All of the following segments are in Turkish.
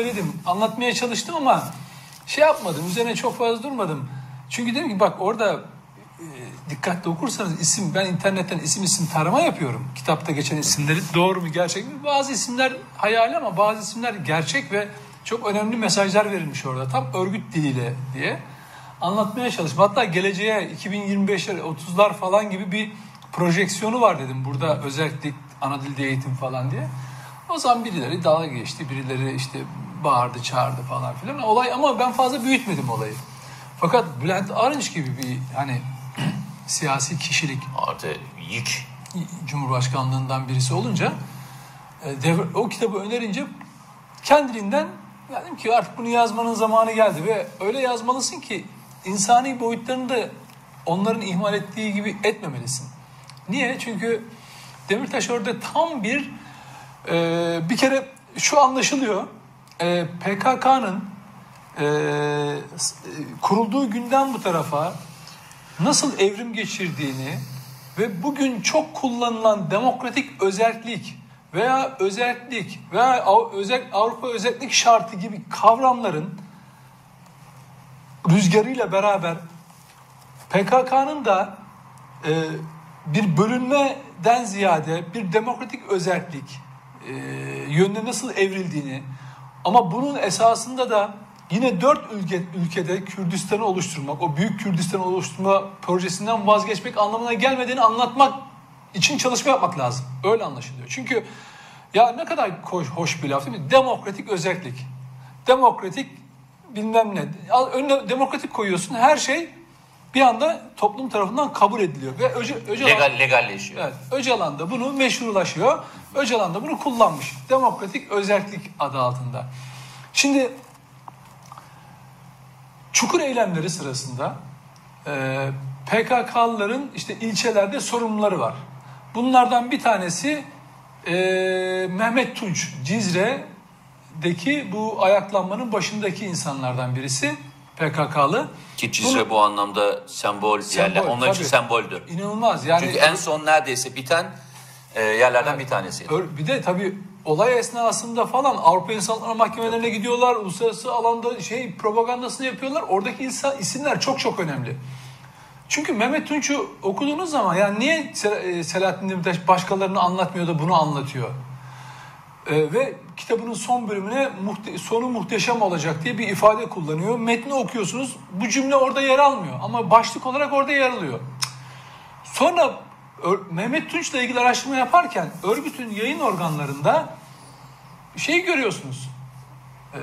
söyledim, anlatmaya çalıştım ama şey yapmadım, üzerine çok fazla durmadım. Çünkü dedim ki bak orada e, dikkatli okursanız isim, ben internetten isim isim tarama yapıyorum. Kitapta geçen isimleri doğru mu gerçek mi? Bazı isimler hayal ama bazı isimler gerçek ve çok önemli mesajlar verilmiş orada. Tam örgüt diliyle diye anlatmaya çalıştım. Hatta geleceğe 2025'ler, 30'lar falan gibi bir projeksiyonu var dedim. Burada özellikle ana dilde eğitim falan diye. O zaman birileri dalga geçti, birileri işte bağırdı, çağırdı falan filan. Olay ama ben fazla büyütmedim olayı. Fakat Bülent Arınç gibi bir hani siyasi kişilik Artı yük. Cumhurbaşkanlığından birisi olunca e, devre- o kitabı önerince kendiliğinden dedim ki artık bunu yazmanın zamanı geldi ve öyle yazmalısın ki insani boyutlarını da onların ihmal ettiği gibi etmemelisin. Niye? Çünkü Demirtaş orada tam bir e, bir kere şu anlaşılıyor. E, PKK'nın e, kurulduğu günden bu tarafa nasıl evrim geçirdiğini ve bugün çok kullanılan demokratik özellik veya özellik veya özel Avrupa özellik şartı gibi kavramların rüzgarıyla beraber PKK'nın da e, bir bölünmeden ziyade bir demokratik özellik e, yönüne nasıl evrildiğini ama bunun esasında da yine dört ülke, ülkede Kürdistan'ı oluşturmak, o büyük Kürdistan'ı oluşturma projesinden vazgeçmek anlamına gelmediğini anlatmak için çalışma yapmak lazım. Öyle anlaşılıyor. Çünkü ya ne kadar hoş, hoş bir laf değil mi? Demokratik özellik. Demokratik bilmem ne. Önüne demokratik koyuyorsun her şey bir anda toplum tarafından kabul ediliyor. Ve Öce, Öcalan, Legal, legalleşiyor. Evet, Öcalan da bunu meşrulaşıyor. Öcalan da bunu kullanmış. Demokratik özellik adı altında. Şimdi çukur eylemleri sırasında e, PKK'lıların işte ilçelerde sorumluları var. Bunlardan bir tanesi e, Mehmet Tunç, Cizre'deki bu ayaklanmanın başındaki insanlardan birisi PKK'lı. Ki Cizre bu anlamda sembol, yerler. Onlar için tabii. semboldür. İnanılmaz yani. Çünkü en son neredeyse biten e, yerlerden bir tanesiydi. Bir de tabii olay esnasında falan Avrupa İnsan Hakları Mahkemelerine gidiyorlar. Uluslararası alanda şey propagandasını yapıyorlar. Oradaki insan, isimler çok çok önemli. Çünkü Mehmet Tunç'u okuduğunuz zaman yani niye e, Selahattin Demirtaş başkalarını anlatmıyor da bunu anlatıyor? Ee, ve kitabının son bölümüne muhte- sonu muhteşem olacak diye bir ifade kullanıyor. Metni okuyorsunuz bu cümle orada yer almıyor ama başlık olarak orada yer alıyor. Sonra Mehmet Tunç'la ilgili araştırma yaparken örgütün yayın organlarında şey görüyorsunuz. Ee,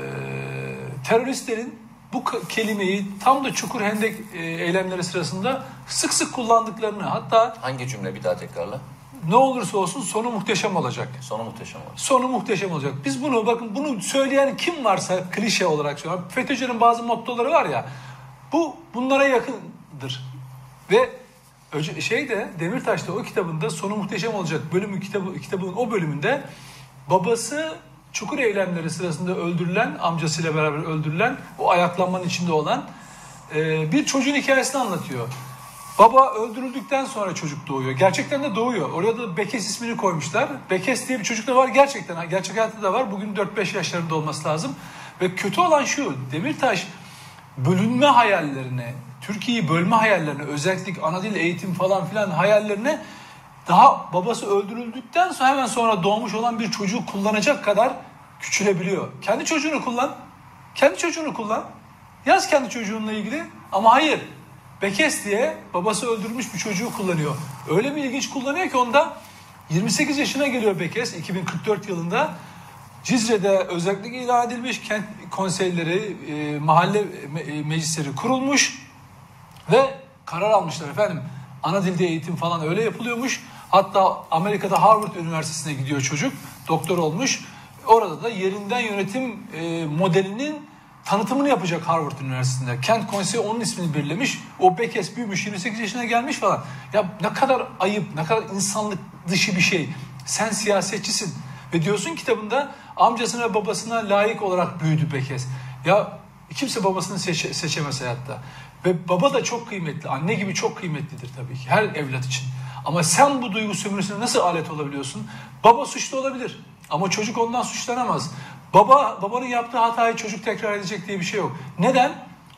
teröristlerin bu kelimeyi tam da Çukur Hendek e, eylemleri sırasında sık sık kullandıklarını hatta Hangi cümle bir daha tekrarla? Ne olursa olsun sonu muhteşem olacak. Sonu muhteşem oldu. Sonu muhteşem olacak. Biz bunu bakın bunu söyleyen kim varsa klişe olarak söylüyorum. FETÖ'cünün bazı mottoları var ya. Bu bunlara yakındır. Ve Öce- şey de Demirtaş'ta o kitabında sonu muhteşem olacak bölümü kitabı kitabın o bölümünde babası Çukur eylemleri sırasında öldürülen amcasıyla beraber öldürülen o ayaklanmanın içinde olan e, bir çocuğun hikayesini anlatıyor. Baba öldürüldükten sonra çocuk doğuyor. Gerçekten de doğuyor. Oraya da Bekes ismini koymuşlar. Bekes diye bir çocuk da var gerçekten. Gerçek hayatta da var. Bugün 4-5 yaşlarında olması lazım. Ve kötü olan şu. Demirtaş bölünme hayallerine, Türkiye'yi bölme hayallerine, özellikle ana dil eğitim falan filan hayallerine daha babası öldürüldükten sonra hemen sonra doğmuş olan bir çocuğu kullanacak kadar küçülebiliyor. Kendi çocuğunu kullan. Kendi çocuğunu kullan. Yaz kendi çocuğunla ilgili. Ama hayır. Bekes diye babası öldürmüş bir çocuğu kullanıyor. Öyle bir ilginç kullanıyor ki onda 28 yaşına geliyor Bekes 2044 yılında. Cizre'de özellikle ilan edilmiş kent konseyleri, e, mahalle me- e, meclisleri kurulmuş ve karar almışlar efendim. Ana dilde eğitim falan öyle yapılıyormuş. Hatta Amerika'da Harvard Üniversitesi'ne gidiyor çocuk. Doktor olmuş. Orada da yerinden yönetim e, modelinin tanıtımını yapacak Harvard Üniversitesi'nde. Kent Konseyi onun ismini belirlemiş. O Bekes büyümüş 28 yaşına gelmiş falan. Ya ne kadar ayıp, ne kadar insanlık dışı bir şey. Sen siyasetçisin. Ve diyorsun kitabında amcasına ve babasına layık olarak büyüdü Bekes. Ya kimse babasını seçe- seçemez hayatta. Ve baba da çok kıymetli. Anne gibi çok kıymetlidir tabii ki. Her evlat için. Ama sen bu duygu sömürüsüne nasıl alet olabiliyorsun? Baba suçlu olabilir. Ama çocuk ondan suçlanamaz. Baba babanın yaptığı hatayı çocuk tekrar edecek diye bir şey yok. Neden?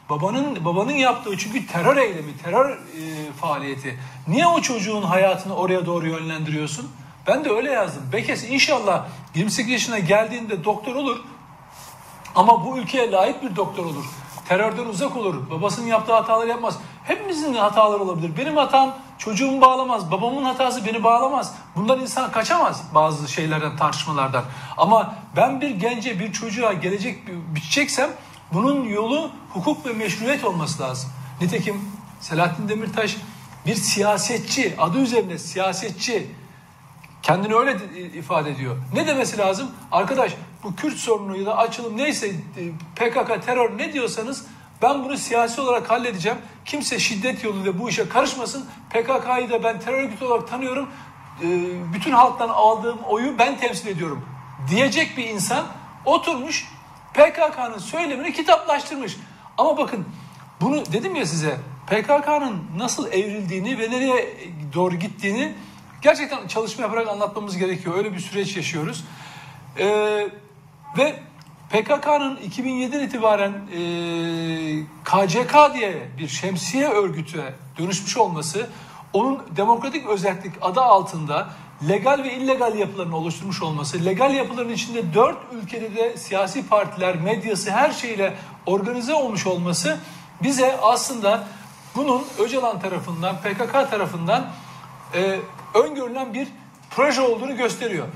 Babanın babanın yaptığı çünkü terör eylemi, terör e, faaliyeti. Niye o çocuğun hayatını oraya doğru yönlendiriyorsun? Ben de öyle yazdım. Bekes inşallah 28 yaşına geldiğinde doktor olur. Ama bu ülkeye layık bir doktor olur. Terörden uzak olur. Babasının yaptığı hataları yapmaz. Hepimizin hataları olabilir. Benim hatam çocuğumu bağlamaz. Babamın hatası beni bağlamaz. Bundan insan kaçamaz bazı şeylerden, tartışmalardan. Ama ben bir gence, bir çocuğa gelecek biçeceksem bunun yolu hukuk ve meşruiyet olması lazım. Nitekim Selahattin Demirtaş bir siyasetçi, adı üzerinde siyasetçi, Kendini öyle ifade ediyor. Ne demesi lazım? Arkadaş bu Kürt sorunu ya da açılım neyse PKK terör ne diyorsanız ben bunu siyasi olarak halledeceğim. Kimse şiddet yoluyla bu işe karışmasın. PKK'yı da ben terör örgütü olarak tanıyorum. Bütün halktan aldığım oyu ben temsil ediyorum. Diyecek bir insan oturmuş PKK'nın söylemini kitaplaştırmış. Ama bakın bunu dedim ya size PKK'nın nasıl evrildiğini ve nereye doğru gittiğini Gerçekten çalışma yaparak anlatmamız gerekiyor. Öyle bir süreç yaşıyoruz. Ee, ve PKK'nın 2007'den itibaren e, KCK diye bir şemsiye örgütü dönüşmüş olması, onun demokratik özellik adı altında legal ve illegal yapılarını oluşturmuş olması, legal yapıların içinde dört ülkede de siyasi partiler, medyası her şeyle organize olmuş olması bize aslında bunun Öcalan tarafından, PKK tarafından e, öngörülen bir proje olduğunu gösteriyor.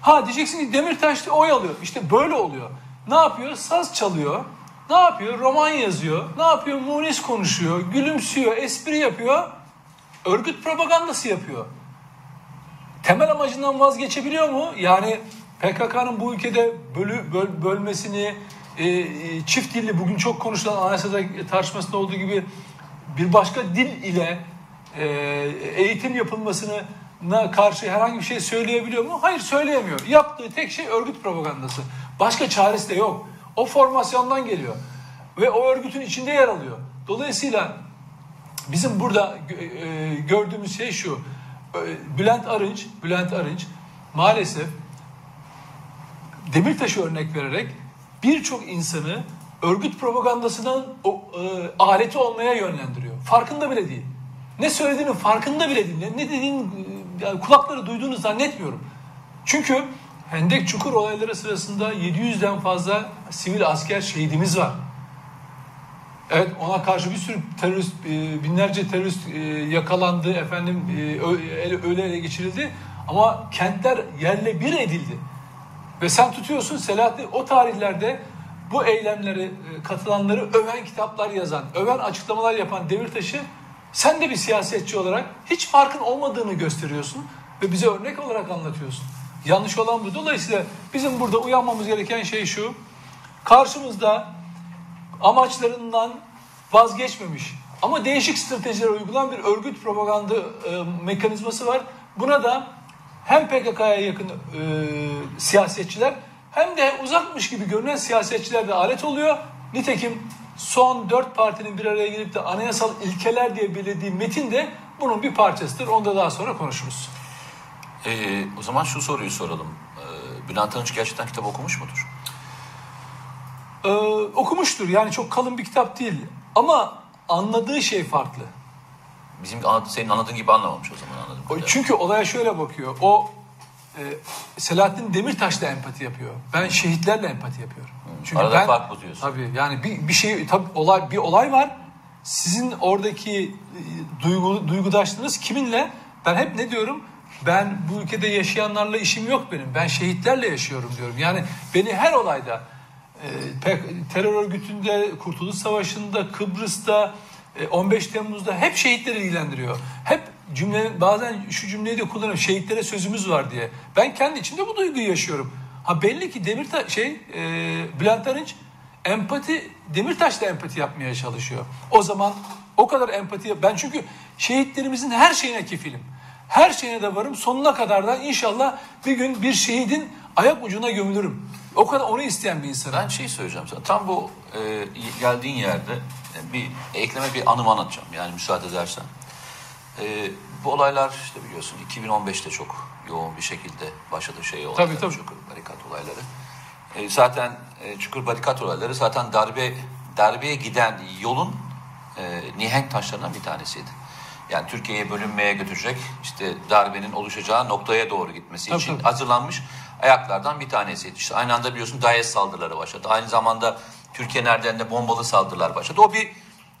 Ha diyeceksin ki Demirtaş oy alıyor. İşte böyle oluyor. Ne yapıyor? Saz çalıyor. Ne yapıyor? Roman yazıyor. Ne yapıyor? Munis konuşuyor. Gülümsüyor. Espri yapıyor. Örgüt propagandası yapıyor. Temel amacından vazgeçebiliyor mu? Yani PKK'nın bu ülkede bölü, böl, bölmesini, e, e, çift dilli bugün çok konuşulan anayasada tartışmasında olduğu gibi bir başka dil ile e, eğitim yapılmasını karşı herhangi bir şey söyleyebiliyor mu? Hayır söyleyemiyor. Yaptığı tek şey örgüt propagandası. Başka çaresi de yok. O formasyondan geliyor. Ve o örgütün içinde yer alıyor. Dolayısıyla bizim burada e, gördüğümüz şey şu. E, Bülent Arınç, Bülent Arınç maalesef Demirtaş'ı örnek vererek birçok insanı örgüt propagandasının o, e, aleti olmaya yönlendiriyor. Farkında bile değil. Ne söylediğinin farkında bile değil. Ne dediğin yani kulakları duyduğunu zannetmiyorum. Çünkü Hendek Çukur olayları sırasında 700'den fazla sivil asker şehidimiz var. Evet ona karşı bir sürü terörist, e, binlerce terörist e, yakalandı, efendim e, öyle ele geçirildi. Ama kentler yerle bir edildi. Ve sen tutuyorsun Selahattin o tarihlerde bu eylemleri katılanları öven kitaplar yazan, öven açıklamalar yapan Demirtaş'ı sen de bir siyasetçi olarak hiç farkın olmadığını gösteriyorsun ve bize örnek olarak anlatıyorsun. Yanlış olan bu. Dolayısıyla bizim burada uyanmamız gereken şey şu. Karşımızda amaçlarından vazgeçmemiş ama değişik stratejiler uygulanan bir örgüt propaganda e, mekanizması var. Buna da hem PKK'ya yakın e, siyasetçiler hem de uzakmış gibi görünen siyasetçiler de alet oluyor. Nitekim son dört partinin bir araya gelip de anayasal ilkeler diye belirlediği metin de bunun bir parçasıdır. Onu da daha sonra konuşuruz. Ee, o zaman şu soruyu soralım. Ee, Bülent Arınç gerçekten kitap okumuş mudur? Ee, okumuştur. Yani çok kalın bir kitap değil. Ama anladığı şey farklı. Bizim senin anladığın gibi anlamamış o zaman anladım. Çünkü olaya şöyle bakıyor. O e, Selahattin Demirtaş da empati yapıyor. Ben şehitlerle empati yapıyorum. Çünkü Arada ben, fark bu diyorsun. Tabii yani bir, bir şey tabii olay bir olay var. Sizin oradaki e, duygu, duygudaşlığınız kiminle? Ben hep ne diyorum? Ben bu ülkede yaşayanlarla işim yok benim. Ben şehitlerle yaşıyorum diyorum. Yani beni her olayda e, terör örgütünde, Kurtuluş Savaşı'nda, Kıbrıs'ta, 15 e, Temmuz'da hep şehitleri ilgilendiriyor. Hep cümle bazen şu cümleyi de kullanıyorum. Şehitlere sözümüz var diye. Ben kendi içimde bu duyguyu yaşıyorum. Ha belli ki Demirtaş şey e, Bülent Arınç empati Demirtaş da empati yapmaya çalışıyor. O zaman o kadar empati ben çünkü şehitlerimizin her şeyine kefilim. Her şeyine de varım. Sonuna kadar da inşallah bir gün bir şehidin ayak ucuna gömülürüm. O kadar onu isteyen bir insan. Ben şey söyleyeceğim sana. Tam bu e, geldiğin yerde bir ekleme bir anımı anlatacağım. Yani müsaade edersen. E, bu olaylar işte biliyorsun 2015'te çok yoğun bir şekilde başladı şey olaylar. Tabii tabii. Çok barikat olayları. e, zaten e, çukur barikat olayları zaten darbe darbeye giden yolun e, nihenk taşlarından bir tanesiydi. Yani Türkiye'ye bölünmeye götürecek işte darbenin oluşacağı noktaya doğru gitmesi Tabii, için tabii. hazırlanmış ayaklardan bir tanesiydi. İşte aynı anda biliyorsun DAEŞ saldırıları başladı. Aynı zamanda Türkiye nereden de bombalı saldırılar başladı. O bir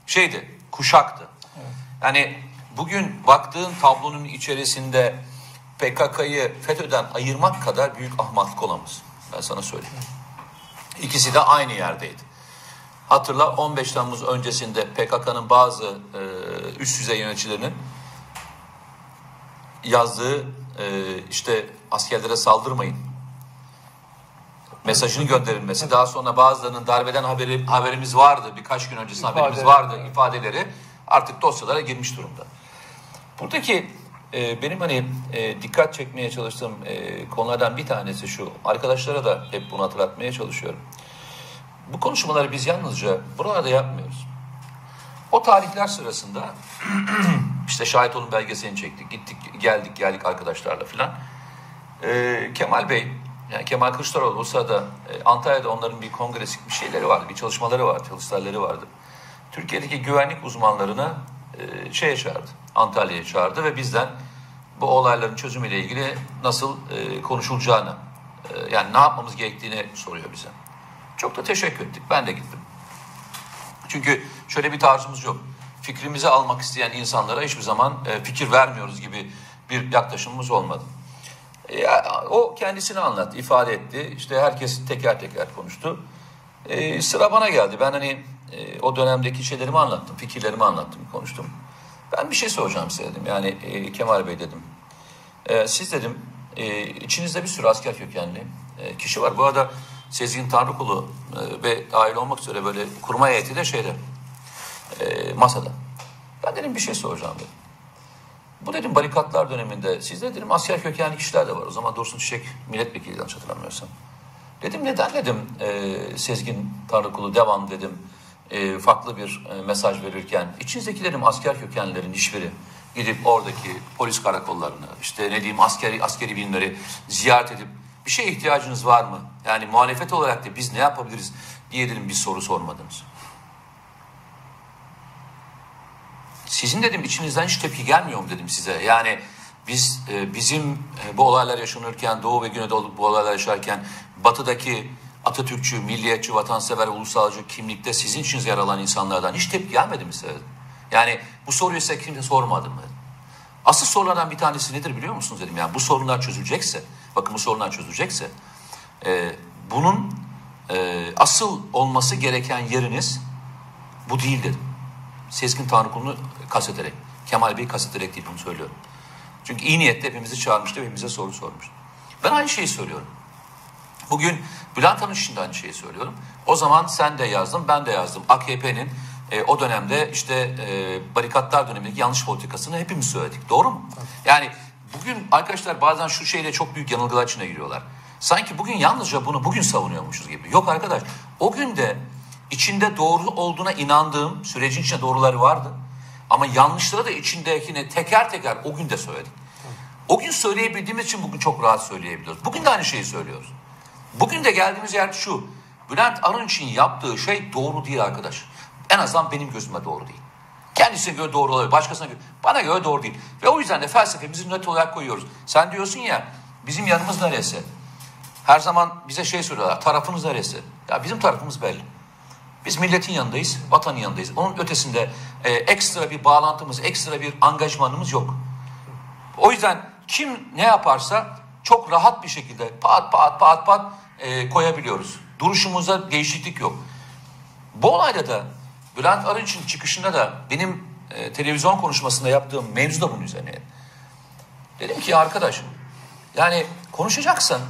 şeydi, kuşaktı. Yani bugün baktığın tablonun içerisinde PKK'yı FETÖ'den ayırmak kadar büyük ahmaklık olamaz. Ben sana söyleyeyim. İkisi de aynı yerdeydi. Hatırla 15 Temmuz öncesinde PKK'nın bazı e, üst düzey yöneticilerinin yazdığı e, işte askerlere saldırmayın mesajının gönderilmesi. Daha sonra bazılarının darbeden haberi haberimiz vardı. Birkaç gün öncesinde İfade- haberimiz vardı ifadeleri artık dosyalara girmiş durumda. Buradaki e, benim hani e, dikkat çekmeye çalıştığım e, konulardan bir tanesi şu. Arkadaşlara da hep bunu hatırlatmaya çalışıyorum. Bu konuşmaları biz yalnızca buralarda yapmıyoruz. O tarihler sırasında işte şahit olun belgeselini çektik. Gittik geldik geldik arkadaşlarla filan. Ee, Kemal Bey, yani Kemal Kılıçdaroğlu o sırada e, Antalya'da onların bir kongresi bir şeyleri vardı, bir çalışmaları vardı, çalıştayları vardı. Türkiye'deki güvenlik uzmanlarını e, şeye çağırdı, Antalya'ya çağırdı ve bizden bu olayların çözümüyle ilgili nasıl e, konuşulacağını, e, yani ne yapmamız gerektiğini soruyor bize. Çok da teşekkür ettik, ben de gittim. Çünkü şöyle bir tarzımız yok. Fikrimizi almak isteyen insanlara hiçbir zaman e, fikir vermiyoruz gibi bir yaklaşımımız olmadı. E, o kendisini anlattı, ifade etti. İşte herkes teker teker konuştu. E, sıra bana geldi. Ben hani e, o dönemdeki şeylerimi anlattım, fikirlerimi anlattım, konuştum. Ben bir şey soracağım size dedim. Yani e, Kemal Bey dedim. E, siz dedim e, içinizde bir sürü asker kökenli e, kişi var. Bu arada Sezgin Tanrıkulu e, ve dahil olmak üzere böyle kurma heyeti de şeyde e, masada. Ben dedim bir şey soracağım dedim. Bu dedim barikatlar döneminde sizde dedim asker kökenli kişiler de var. O zaman Dursun Çiçek milletvekili yanlış hatırlamıyorsam. Dedim neden dedim e, Sezgin Tanrıkulu devam dedim e, farklı bir e, mesaj verirken içinizdeki dedim asker kökenlilerin hiçbiri gidip oradaki polis karakollarını işte ne diyeyim askeri askeri birimleri ziyaret edip bir şeye ihtiyacınız var mı? Yani muhalefet olarak da biz ne yapabiliriz diye dedim bir soru sormadınız. Sizin dedim içinizden hiç tepki gelmiyor mu dedim size. Yani biz e, bizim e, bu olaylar yaşanırken Doğu ve Güneydoğu bu olaylar yaşarken batıdaki Atatürkçü, milliyetçi, vatansever, ulusalcı kimlikte sizin için yer alan insanlardan hiç tepki gelmedi mi size? Yani bu soruyu size kimse sormadı mı? Asıl sorulardan bir tanesi nedir biliyor musunuz dedim. Yani bu sorunlar çözülecekse, bakın bu sorunlar çözülecekse e, bunun e, asıl olması gereken yeriniz bu değil dedim. Sezgin Tanrıkulu'nu kastederek, Kemal Bey'i kastederek değil bunu söylüyorum. Çünkü iyi niyetle hepimizi çağırmıştı ve hepimize soru sormuştu. Ben aynı şeyi söylüyorum. Bugün Bülent Arınç için de aynı şeyi söylüyorum. O zaman sen de yazdın, ben de yazdım. AKP'nin e, o dönemde işte e, barikatlar dönemindeki yanlış politikasını hepimiz söyledik. Doğru mu? Yani bugün arkadaşlar bazen şu şeyle çok büyük yanılgılar içine giriyorlar. Sanki bugün yalnızca bunu bugün savunuyormuşuz gibi. Yok arkadaş o gün de içinde doğru olduğuna inandığım sürecin içinde doğruları vardı. Ama yanlışları da içindekini teker teker o gün de söyledik. O gün söyleyebildiğimiz için bugün çok rahat söyleyebiliyoruz. Bugün de aynı şeyi söylüyoruz. Bugün de geldiğimiz yer şu. Bülent Arınç'ın yaptığı şey doğru değil arkadaş. En azından benim gözüme doğru değil. Kendisine göre doğru olabilir. Başkasına göre. Bana göre doğru değil. Ve o yüzden de felsefemizi net olarak koyuyoruz. Sen diyorsun ya bizim yanımız neresi? Her zaman bize şey soruyorlar. Tarafınız neresi? Ya bizim tarafımız belli. Biz milletin yanındayız, vatanın yanındayız. Onun ötesinde e, ekstra bir bağlantımız, ekstra bir angajmanımız yok. O yüzden kim ne yaparsa çok rahat bir şekilde pat pat pat pat e, koyabiliyoruz. Duruşumuzda değişiklik yok. Bu olayda da Bülent Arınç'ın çıkışında da benim e, televizyon konuşmasında yaptığım mevzu da bunun üzerine. Dedim ki arkadaş yani konuşacaksan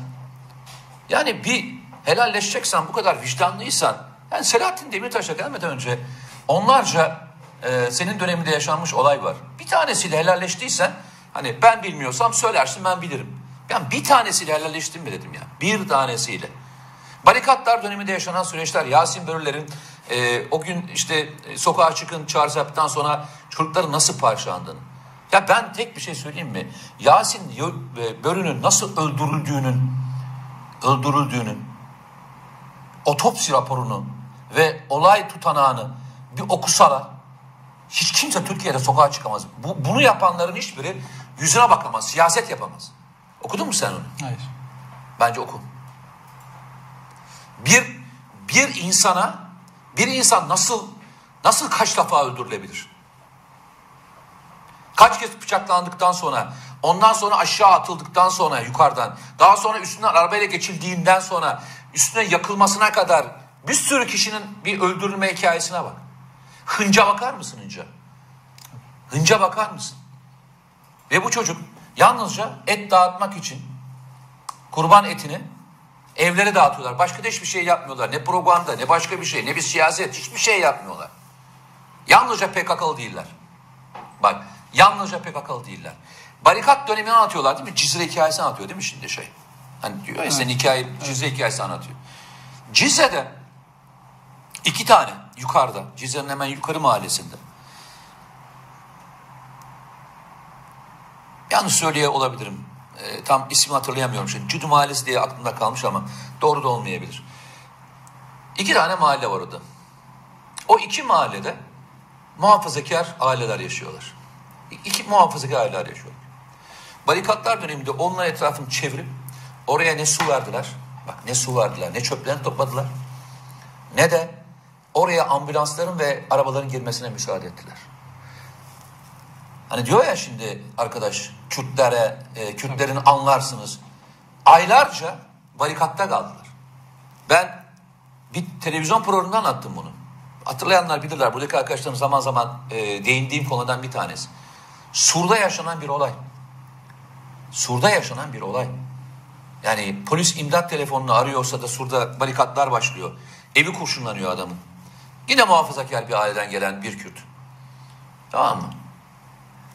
yani bir helalleşeceksen bu kadar vicdanlıysan yani Selahattin Demirtaş'a gelmeden önce onlarca e, senin döneminde yaşanmış olay var. Bir tanesiyle helalleştiysen hani ben bilmiyorsam söylersin ben bilirim. Ben bir tanesiyle helalleştim mi dedim ya. Bir tanesiyle. Barikatlar döneminde yaşanan süreçler Yasin Börüler'in e, o gün işte e, sokağa çıkın çağrısı yaptıktan sonra çocukları nasıl parçalandığını. Ya ben tek bir şey söyleyeyim mi? Yasin e, Börü'nün nasıl öldürüldüğünün öldürüldüğünün otopsi raporunu ve olay tutanağını bir okusalar hiç kimse Türkiye'de sokağa çıkamaz. Bu, bunu yapanların hiçbiri yüzüne bakamaz, siyaset yapamaz. Okudun mu sen onu? Hayır. Bence oku. Bir bir insana bir insan nasıl nasıl kaç defa öldürülebilir? Kaç kez bıçaklandıktan sonra, ondan sonra aşağı atıldıktan sonra yukarıdan, daha sonra üstünden arabayla geçildiğinden sonra üstüne yakılmasına kadar bir sürü kişinin bir öldürülme hikayesine bak. Hınca bakar mısın hınca? Hınca bakar mısın? Ve bu çocuk yalnızca et dağıtmak için kurban etini evlere dağıtıyorlar. Başka da hiçbir şey yapmıyorlar. Ne propaganda, ne başka bir şey, ne bir siyaset, hiçbir şey yapmıyorlar. Yalnızca PKK'lı değiller. Bak, yalnızca PKK'lı değiller. Barikat dönemini anlatıyorlar değil mi? Cizre hikayesini anlatıyor değil mi şimdi şey? Hani diyor ya senin hikaye, Cizre hikayesi anlatıyor. Cizre'de iki tane yukarıda, Cizre'nin hemen yukarı mahallesinde. Yanlış söyleye olabilirim. E, tam ismi hatırlayamıyorum şimdi. Cüdü Mahallesi diye aklımda kalmış ama doğru da olmayabilir. İki tane mahalle var orada. O iki mahallede muhafazakar aileler yaşıyorlar. İki muhafazakar aileler yaşıyorlar. Barikatlar döneminde onların etrafını çevirip oraya ne su verdiler, bak ne su verdiler, ne çöplerini topladılar, ne de oraya ambulansların ve arabaların girmesine müsaade ettiler. Hani diyor ya şimdi arkadaş Kürtlere, e, Kürtlerin anlarsınız. Aylarca barikatta kaldılar. Ben bir televizyon programında anlattım bunu. Hatırlayanlar bilirler. Buradaki arkadaşlarım zaman zaman e, değindiğim konudan bir tanesi. Sur'da yaşanan bir olay. Sur'da yaşanan bir olay. Yani polis imdat telefonunu arıyorsa da Sur'da barikatlar başlıyor. Evi kurşunlanıyor adamın. Yine muhafazakar bir aileden gelen bir Kürt. Tamam mı?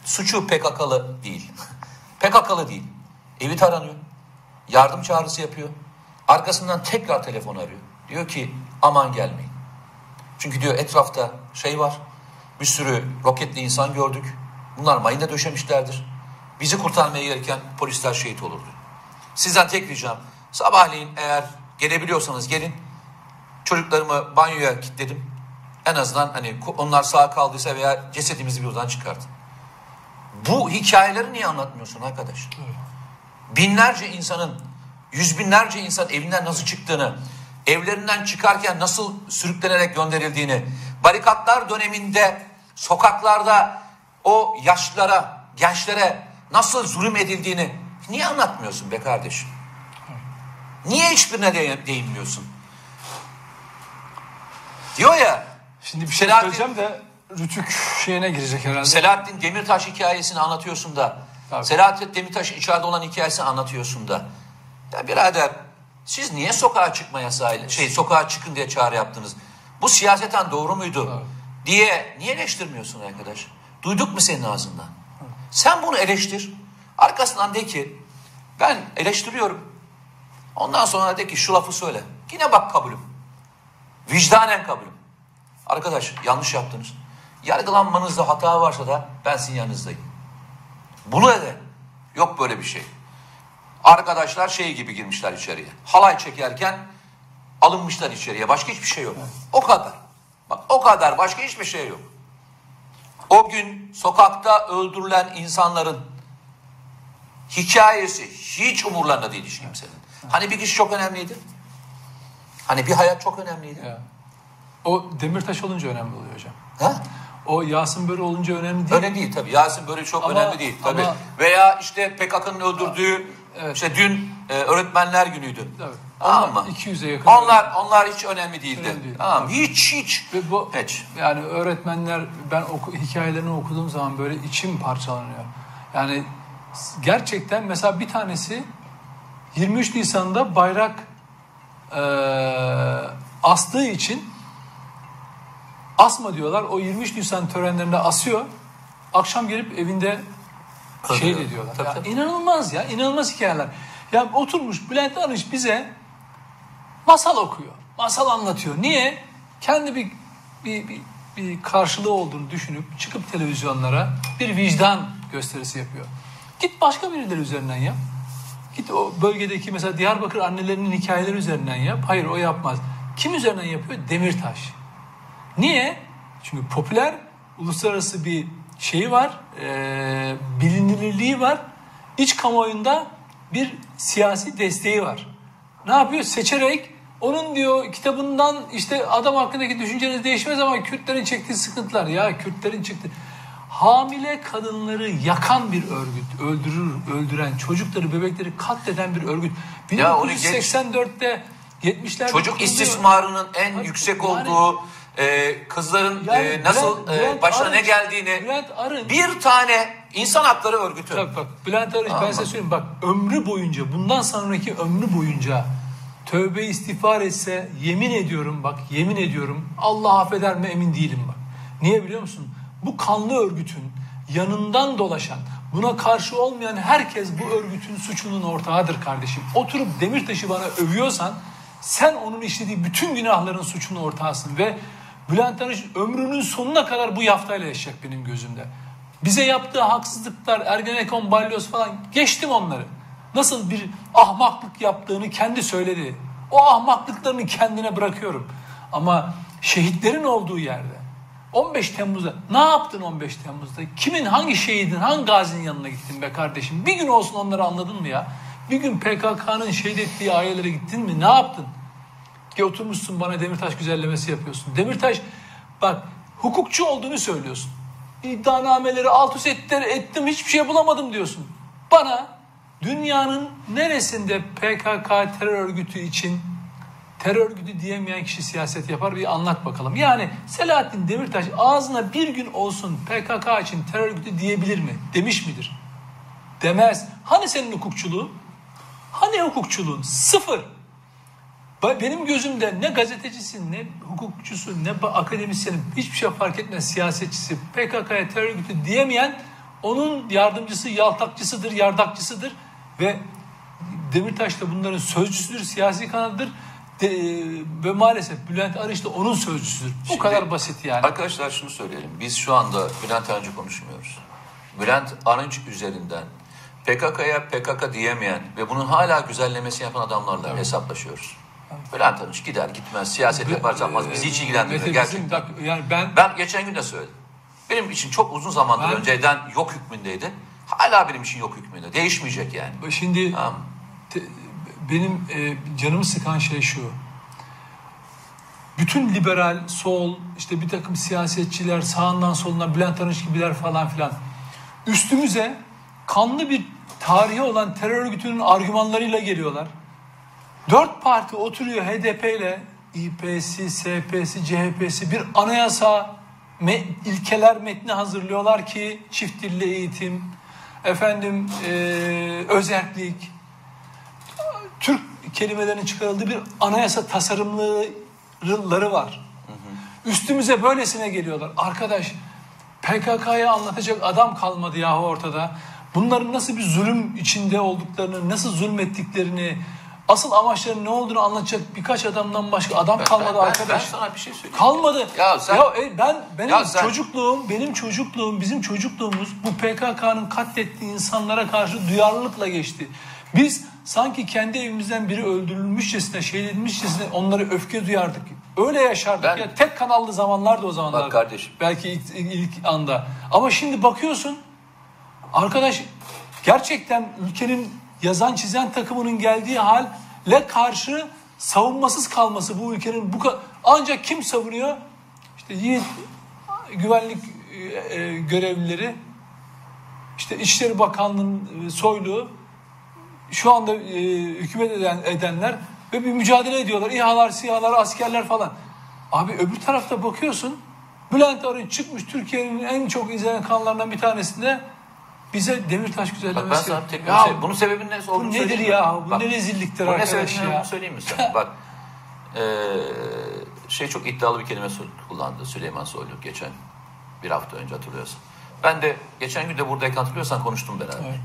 Suçu PKK'lı değil. PKK'lı değil. Evi taranıyor. Yardım çağrısı yapıyor. Arkasından tekrar telefon arıyor. Diyor ki aman gelmeyin. Çünkü diyor etrafta şey var. Bir sürü roketli insan gördük. Bunlar mayına döşemişlerdir. Bizi kurtarmaya gelirken polisler şehit olurdu. Sizden tek ricam sabahleyin eğer gelebiliyorsanız gelin. Çocuklarımı banyoya kilitledim. En azından hani onlar sağ kaldıysa veya cesedimizi bir oradan çıkartın. Bu hikayeleri niye anlatmıyorsun arkadaş? Binlerce insanın, yüz binlerce insan evinden nasıl çıktığını, evlerinden çıkarken nasıl sürüklenerek gönderildiğini, barikatlar döneminde sokaklarda o yaşlılara, gençlere nasıl zulüm edildiğini niye anlatmıyorsun be kardeşim? Niye hiçbirine de değinmiyorsun? Diyor ya, Şimdi bir şey söyleyeceğim de Rütük şeyine girecek herhalde. Selahattin Demirtaş hikayesini anlatıyorsun da. Tabii. Selahattin Demirtaş içeride olan hikayesini anlatıyorsun da. Ya birader siz niye sokağa çıkma yasağı şey sokağa çıkın diye çağrı yaptınız? Bu siyaseten doğru muydu? Evet. Diye niye eleştirmiyorsun arkadaş? Duyduk mu senin ağzından? Sen bunu eleştir. Arkasından de ki ben eleştiriyorum. Ondan sonra de ki şu lafı söyle. Yine bak kabulüm. Vicdanen kabulüm. Arkadaş yanlış yaptınız. Yargılanmanızda hata varsa da ben sizin yanınızdayım. Bunu ede. Yok böyle bir şey. Arkadaşlar şey gibi girmişler içeriye. Halay çekerken alınmışlar içeriye. Başka hiçbir şey yok. O kadar. Bak o kadar. Başka hiçbir şey yok. O gün sokakta öldürülen insanların hikayesi hiç umurlarında değil hiç kimsenin. Hani bir kişi çok önemliydi. Hani bir hayat çok önemliydi. Ya. O Demirtaş olunca önemli oluyor hocam. Ha? O Yasin Börü olunca önemli değil. Önemli değil tabii. Yasin böyle çok Ama- önemli değil tabii. ama- Veya işte PKK'nın öldürdüğü Evet. işte dün e, öğretmenler günüydü. Tabii. Tamam Onlar mı? 200'e yakın. Onlar onlar hiç önemli değildi. Önemli değil. Tamam. Tabii. Hiç hiç. Ve bu Hiç. yani öğretmenler ben oku, hikayelerini okuduğum zaman böyle içim parçalanıyor. Yani gerçekten mesela bir tanesi 23 Nisan'da bayrak eee astığı için asma diyorlar. O 23 Nisan törenlerinde asıyor. Akşam gelip evinde şey de diyorlar. Tabii, Ya tabii. inanılmaz ya. inanılmaz hikayeler. Ya oturmuş Bülent Arınç bize masal okuyor. Masal anlatıyor. Niye? Kendi bir bir, bir, bir karşılığı olduğunu düşünüp çıkıp televizyonlara bir vicdan gösterisi yapıyor. Git başka birileri üzerinden yap. Git o bölgedeki mesela Diyarbakır annelerinin hikayeleri üzerinden yap. Hayır o yapmaz. Kim üzerinden yapıyor? Demirtaş. Niye? Çünkü popüler uluslararası bir şeyi var, e, bilinirliği var. İç kamuoyunda bir siyasi desteği var. Ne yapıyor? Seçerek onun diyor kitabından işte adam hakkındaki düşünceniz değişmez ama Kürtlerin çektiği sıkıntılar ya Kürtlerin çıktı. Hamile kadınları yakan bir örgüt, öldürür, öldüren, çocukları, bebekleri katleden bir örgüt. Ya onu geç. 1984'te 70'lerde Çocuk istismarının en Hayır, yüksek yani- olduğu e, kızların Yani e, nasıl Bülent- e, Bülent başına ne Arınç- geldiğini Bülent Arınç- bir tane insan hakları örgütü. Bak bak Bülent Arınç ben Aman. size söyleyeyim bak ömrü boyunca bundan sonraki ömrü boyunca tövbe istiğfar etse yemin ediyorum bak yemin ediyorum Allah affeder mi emin değilim bak. Niye biliyor musun? Bu kanlı örgütün yanından dolaşan buna karşı olmayan herkes bu örgütün suçunun ortağıdır kardeşim. Oturup Demirtaş'ı bana övüyorsan sen onun işlediği bütün günahların suçunun ortağısın ve Bülent Arınç ömrünün sonuna kadar bu yaftayla yaşayacak benim gözümde. Bize yaptığı haksızlıklar, Ergenekon, Balyoz falan geçtim onları. Nasıl bir ahmaklık yaptığını kendi söyledi. O ahmaklıklarını kendine bırakıyorum. Ama şehitlerin olduğu yerde 15 Temmuz'da ne yaptın 15 Temmuz'da? Kimin hangi şehidin, hangi gazinin yanına gittin be kardeşim? Bir gün olsun onları anladın mı ya? Bir gün PKK'nın şehit ettiği ailelere gittin mi? Ne yaptın? Ki oturmuşsun bana Demirtaş güzellemesi yapıyorsun. Demirtaş bak hukukçu olduğunu söylüyorsun. İddianameleri alt üst ettim, ettim hiçbir şey bulamadım diyorsun. Bana dünyanın neresinde PKK terör örgütü için terör örgütü diyemeyen kişi siyaset yapar bir anlat bakalım. Yani Selahattin Demirtaş ağzına bir gün olsun PKK için terör örgütü diyebilir mi? Demiş midir? Demez. Hani senin hukukçuluğun? Hani hukukçuluğun? Sıfır. Benim gözümde ne gazetecisin, ne hukukçusu, ne akademisyenin hiçbir şey fark etmez siyasetçisi. PKK'ya terör örgütü diyemeyen onun yardımcısı, yaltakçısıdır, yardakçısıdır ve Demirtaş da bunların sözcüsüdür, siyasi kanadıdır. De, ve maalesef Bülent Arınç da onun sözcüsüdür. Bu Şimdi- kadar basit yani. Arkadaşlar şunu söyleyelim. Biz şu anda Bülent Arınç'ı konuşmuyoruz. Bülent Arınç üzerinden PKK'ya PKK diyemeyen ve bunun hala güzellemesi yapan adamlarla hesaplaşıyoruz. Bülent Arınç gider gitmez, siyaset yapar yapmaz bizi hiç ilgilendirmiyor. Gerçekten. bak, yani ben Ben geçen gün de söyledim. Benim için çok uzun zamandır Ben- önceden yok hükmündeydi. Hala benim için yok hükmünde. Değişmeyecek yani. Şimdi Tamam. te- benim e, canımı sıkan şey şu. Bütün liberal, sol, işte bir takım siyasetçiler, sağından solundan Bülent Arınç gibiler falan filan. Üstümüze kanlı bir tarihi olan terör örgütünün argümanlarıyla geliyorlar. Dört parti oturuyor HDP ile İP'si, SP'si, CHP'si bir anayasa me- ilkeler metni hazırlıyorlar ki çift dilli eğitim, efendim eee özerklik, Türk kelimelerinin çıkarıldığı bir anayasa tasarımları var. Üstümüze böylesine geliyorlar. Arkadaş PKK'ya anlatacak adam kalmadı yahu ortada. Bunların nasıl bir zulüm içinde olduklarını, nasıl zulmettiklerini, asıl amaçlarının ne olduğunu anlatacak birkaç adamdan başka adam kalmadı ben, ben- arkadaş. Ben sana bir şey söyleyeyim. Kalmadı. Ya sen- e, ben benim Ya sen- çocukluğum, benim çocukluğum, bizim çocukluğumuz bu PKK'nın katlettiği insanlara karşı duyarlılıkla geçti. Biz sanki kendi evimizden biri öldürülmüşçesine, edilmişçesine onlara öfke duyardık. Öyle yaşardık. Ben- ya tek kanallı zamanlardı o zamanlar. Bak kardeşim. Belki ilk, ilk anda. Ama şimdi bakıyorsun arkadaş gerçekten ülkenin yazan çizen takımının geldiği hale karşı savunmasız kalması bu ülkenin bu ancak kim savunuyor? İşte Yiğit güvenlik e, e, görevlileri işte İçişleri Bakanlığı'nın e, soyluğu şu anda e, hükümet eden, edenler ve bir mücadele ediyorlar. İHA'lar, SİHA'lar, askerler falan. Abi öbür tarafta bakıyorsun Bülent Arınç çıkmış Türkiye'nin en çok izlenen kanallarından bir tanesinde bize Demirtaş Bak güzellemesi. ben sana tek Ya şey, bunun sebebinin ne olduğunu bu nedir ya? Bu Bak, ne rezilliktir bunun ne arkadaş sebebinin ya? söyleyeyim mi sana? Bak eee, şey çok iddialı bir kelime kullandı Süleyman Soylu geçen bir hafta önce hatırlıyorsan. Ben de geçen gün de buradayken hatırlıyorsan konuştum beraber. Evet.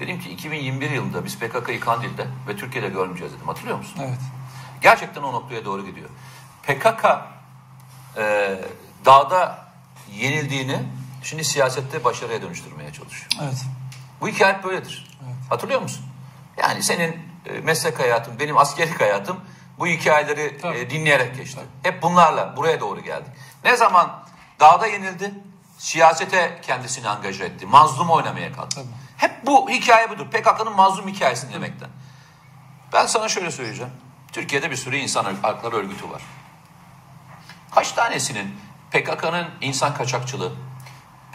Dedim ki 2021 yılında biz PKK'yı Kandil'de ve Türkiye'de görmeyeceğiz dedim. Hatırlıyor musun? Evet. Gerçekten o noktaya doğru gidiyor. PKK e, dağda yenildiğini şimdi siyasette başarıya dönüştürmeye çalışıyor. Evet. Bu hikaye hep böyledir. Hatırlıyor musun? Yani senin e, meslek hayatın, benim askerlik hayatım bu hikayeleri Tabii. dinleyerek geçti. Hep bunlarla buraya doğru geldik. Ne zaman dağda yenildi, siyasete kendisini angaje etti. Mazlum oynamaya kalktı. Tabii. Hep bu hikaye budur. PKK'nın mazlum hikayesini demekten. Ben sana şöyle söyleyeceğim. Türkiye'de bir sürü insan hakları örgütü var. Kaç tanesinin PKK'nın insan kaçakçılığı,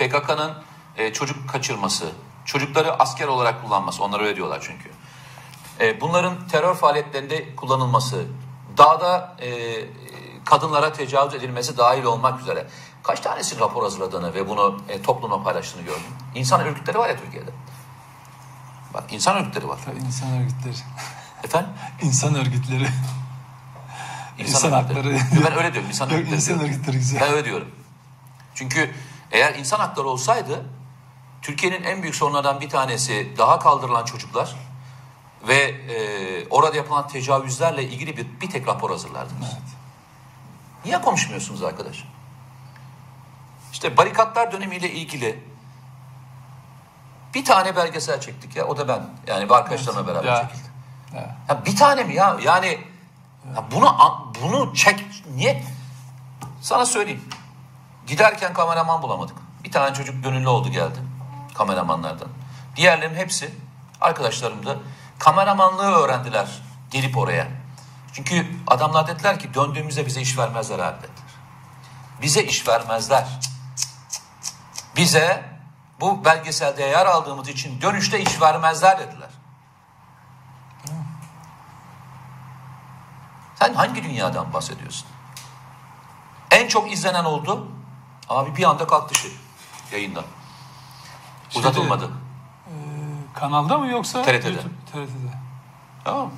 PKK'nın e, çocuk kaçırması, çocukları asker olarak kullanması, onlar öyle diyorlar çünkü. E, bunların terör faaliyetlerinde kullanılması, dağda e, kadınlara tecavüz edilmesi dahil olmak üzere kaç tanesi rapor hazırladığını ve bunu e, toplumla paylaştığını gördüm. İnsan örgütleri var ya Türkiye'de. Bak insan örgütleri var. Tabii insan örgütleri. Efendim? İnsan örgütleri. İnsan örgütleri. hakları. Ben öyle diyorum. İnsan Yok, örgütleri. insan diyorum. örgütleri güzel. Ben öyle diyorum. Çünkü eğer insan hakları olsaydı Türkiye'nin en büyük sorunlardan bir tanesi daha kaldırılan çocuklar ve e, orada yapılan tecavüzlerle ilgili bir, bir tek rapor hazırlardınız. Evet. Niye konuşmuyorsunuz arkadaş? İşte barikatlar dönemiyle ilgili bir tane belgesel çektik ya o da ben. Yani bir arkadaşlarımla beraber Ya. çekildi. Evet. Ya bir tane mi ya? Yani ya bunu bunu çek niye? Sana söyleyeyim. Giderken kameraman bulamadık. Bir tane çocuk gönüllü oldu geldi kameramanlardan. Diğerlerinin hepsi arkadaşlarım da kameramanlığı öğrendiler gelip oraya. Çünkü adamlar dediler ki döndüğümüzde bize iş vermezler abi dediler. Bize iş vermezler. Bize bu belgeselde yer aldığımız için dönüşte iş vermezler dediler. Sen hangi dünyadan bahsediyorsun? En çok izlenen oldu. Abi bir anda kalktı şey yayından. Şeyde, Uzatılmadı. e, kanalda mı yoksa? TRT'de. YouTube, TRT'de. Tamam mı?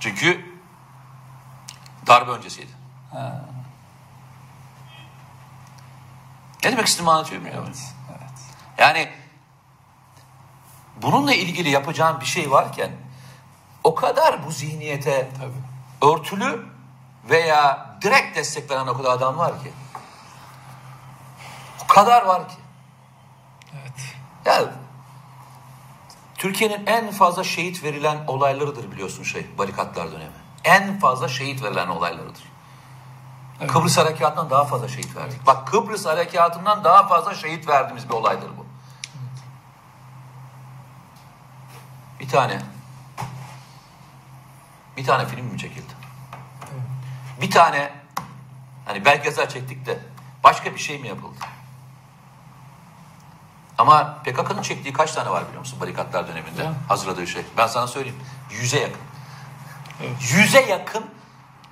Çünkü darbe öncesiydi. Ha, Ne demek istediğimi anlatıyorum ya. evet, evet. Yani bununla ilgili yapacağım bir şey varken o kadar bu zihniyete Tabii. örtülü veya direkt destek veren o kadar adam var ki. Kadar var ki. Evet. Ya Türkiye'nin en fazla şehit verilen olaylarıdır biliyorsun şey barikatlar dönemi. En fazla şehit verilen olaylarıdır. Evet. Kıbrıs Harekatı'ndan daha fazla şehit verdik. Bak Kıbrıs Harekatı'ndan daha fazla şehit verdiğimiz bir olaydır bu. Bir tane bir tane film mi çekildi? Bir tane hani belgesel çektik de başka bir şey mi yapıldı? Ama PKK'nın çektiği kaç tane var biliyor musun barikatlar döneminde? Ya. Hazırladığı şey. Ben sana söyleyeyim. Yüze yakın. Evet. Yüze yakın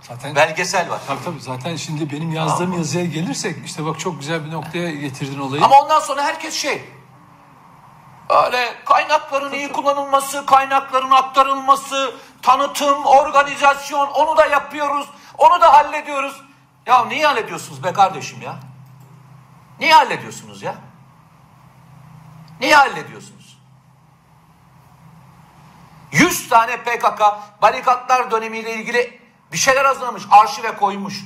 Zaten belgesel var. Tabii tabii zaten şimdi benim yazdığım yazıya gelirsek işte bak çok güzel bir noktaya getirdin olayı. Ama ondan sonra herkes şey. Öyle kaynakların iyi kullanılması, kaynakların aktarılması, tanıtım, organizasyon onu da yapıyoruz. Onu da hallediyoruz. Ya niye hallediyorsunuz be kardeşim ya? Niye hallediyorsunuz ya? Niye hallediyorsunuz? 100 tane PKK barikatlar dönemiyle ilgili bir şeyler hazırlamış, arşive koymuş.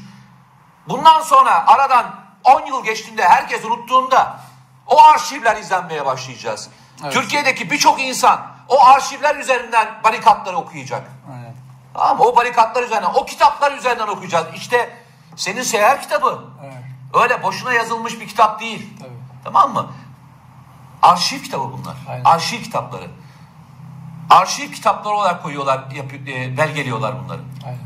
Bundan sonra aradan 10 yıl geçtiğinde herkes unuttuğunda o arşivler izlenmeye başlayacağız. Evet. Türkiye'deki birçok insan o arşivler üzerinden barikatları okuyacak. Aynen. Tamam? O barikatlar üzerinden, o kitaplar üzerinden okuyacağız. İşte senin seher kitabı. Evet. Öyle boşuna yazılmış bir kitap değil. Tabii. Tamam mı? Arşiv kitabı bunlar. Aynen. Arşiv kitapları. Arşiv kitapları olarak koyuyorlar, yapıyor, e, belgeliyorlar bunları. Aynen.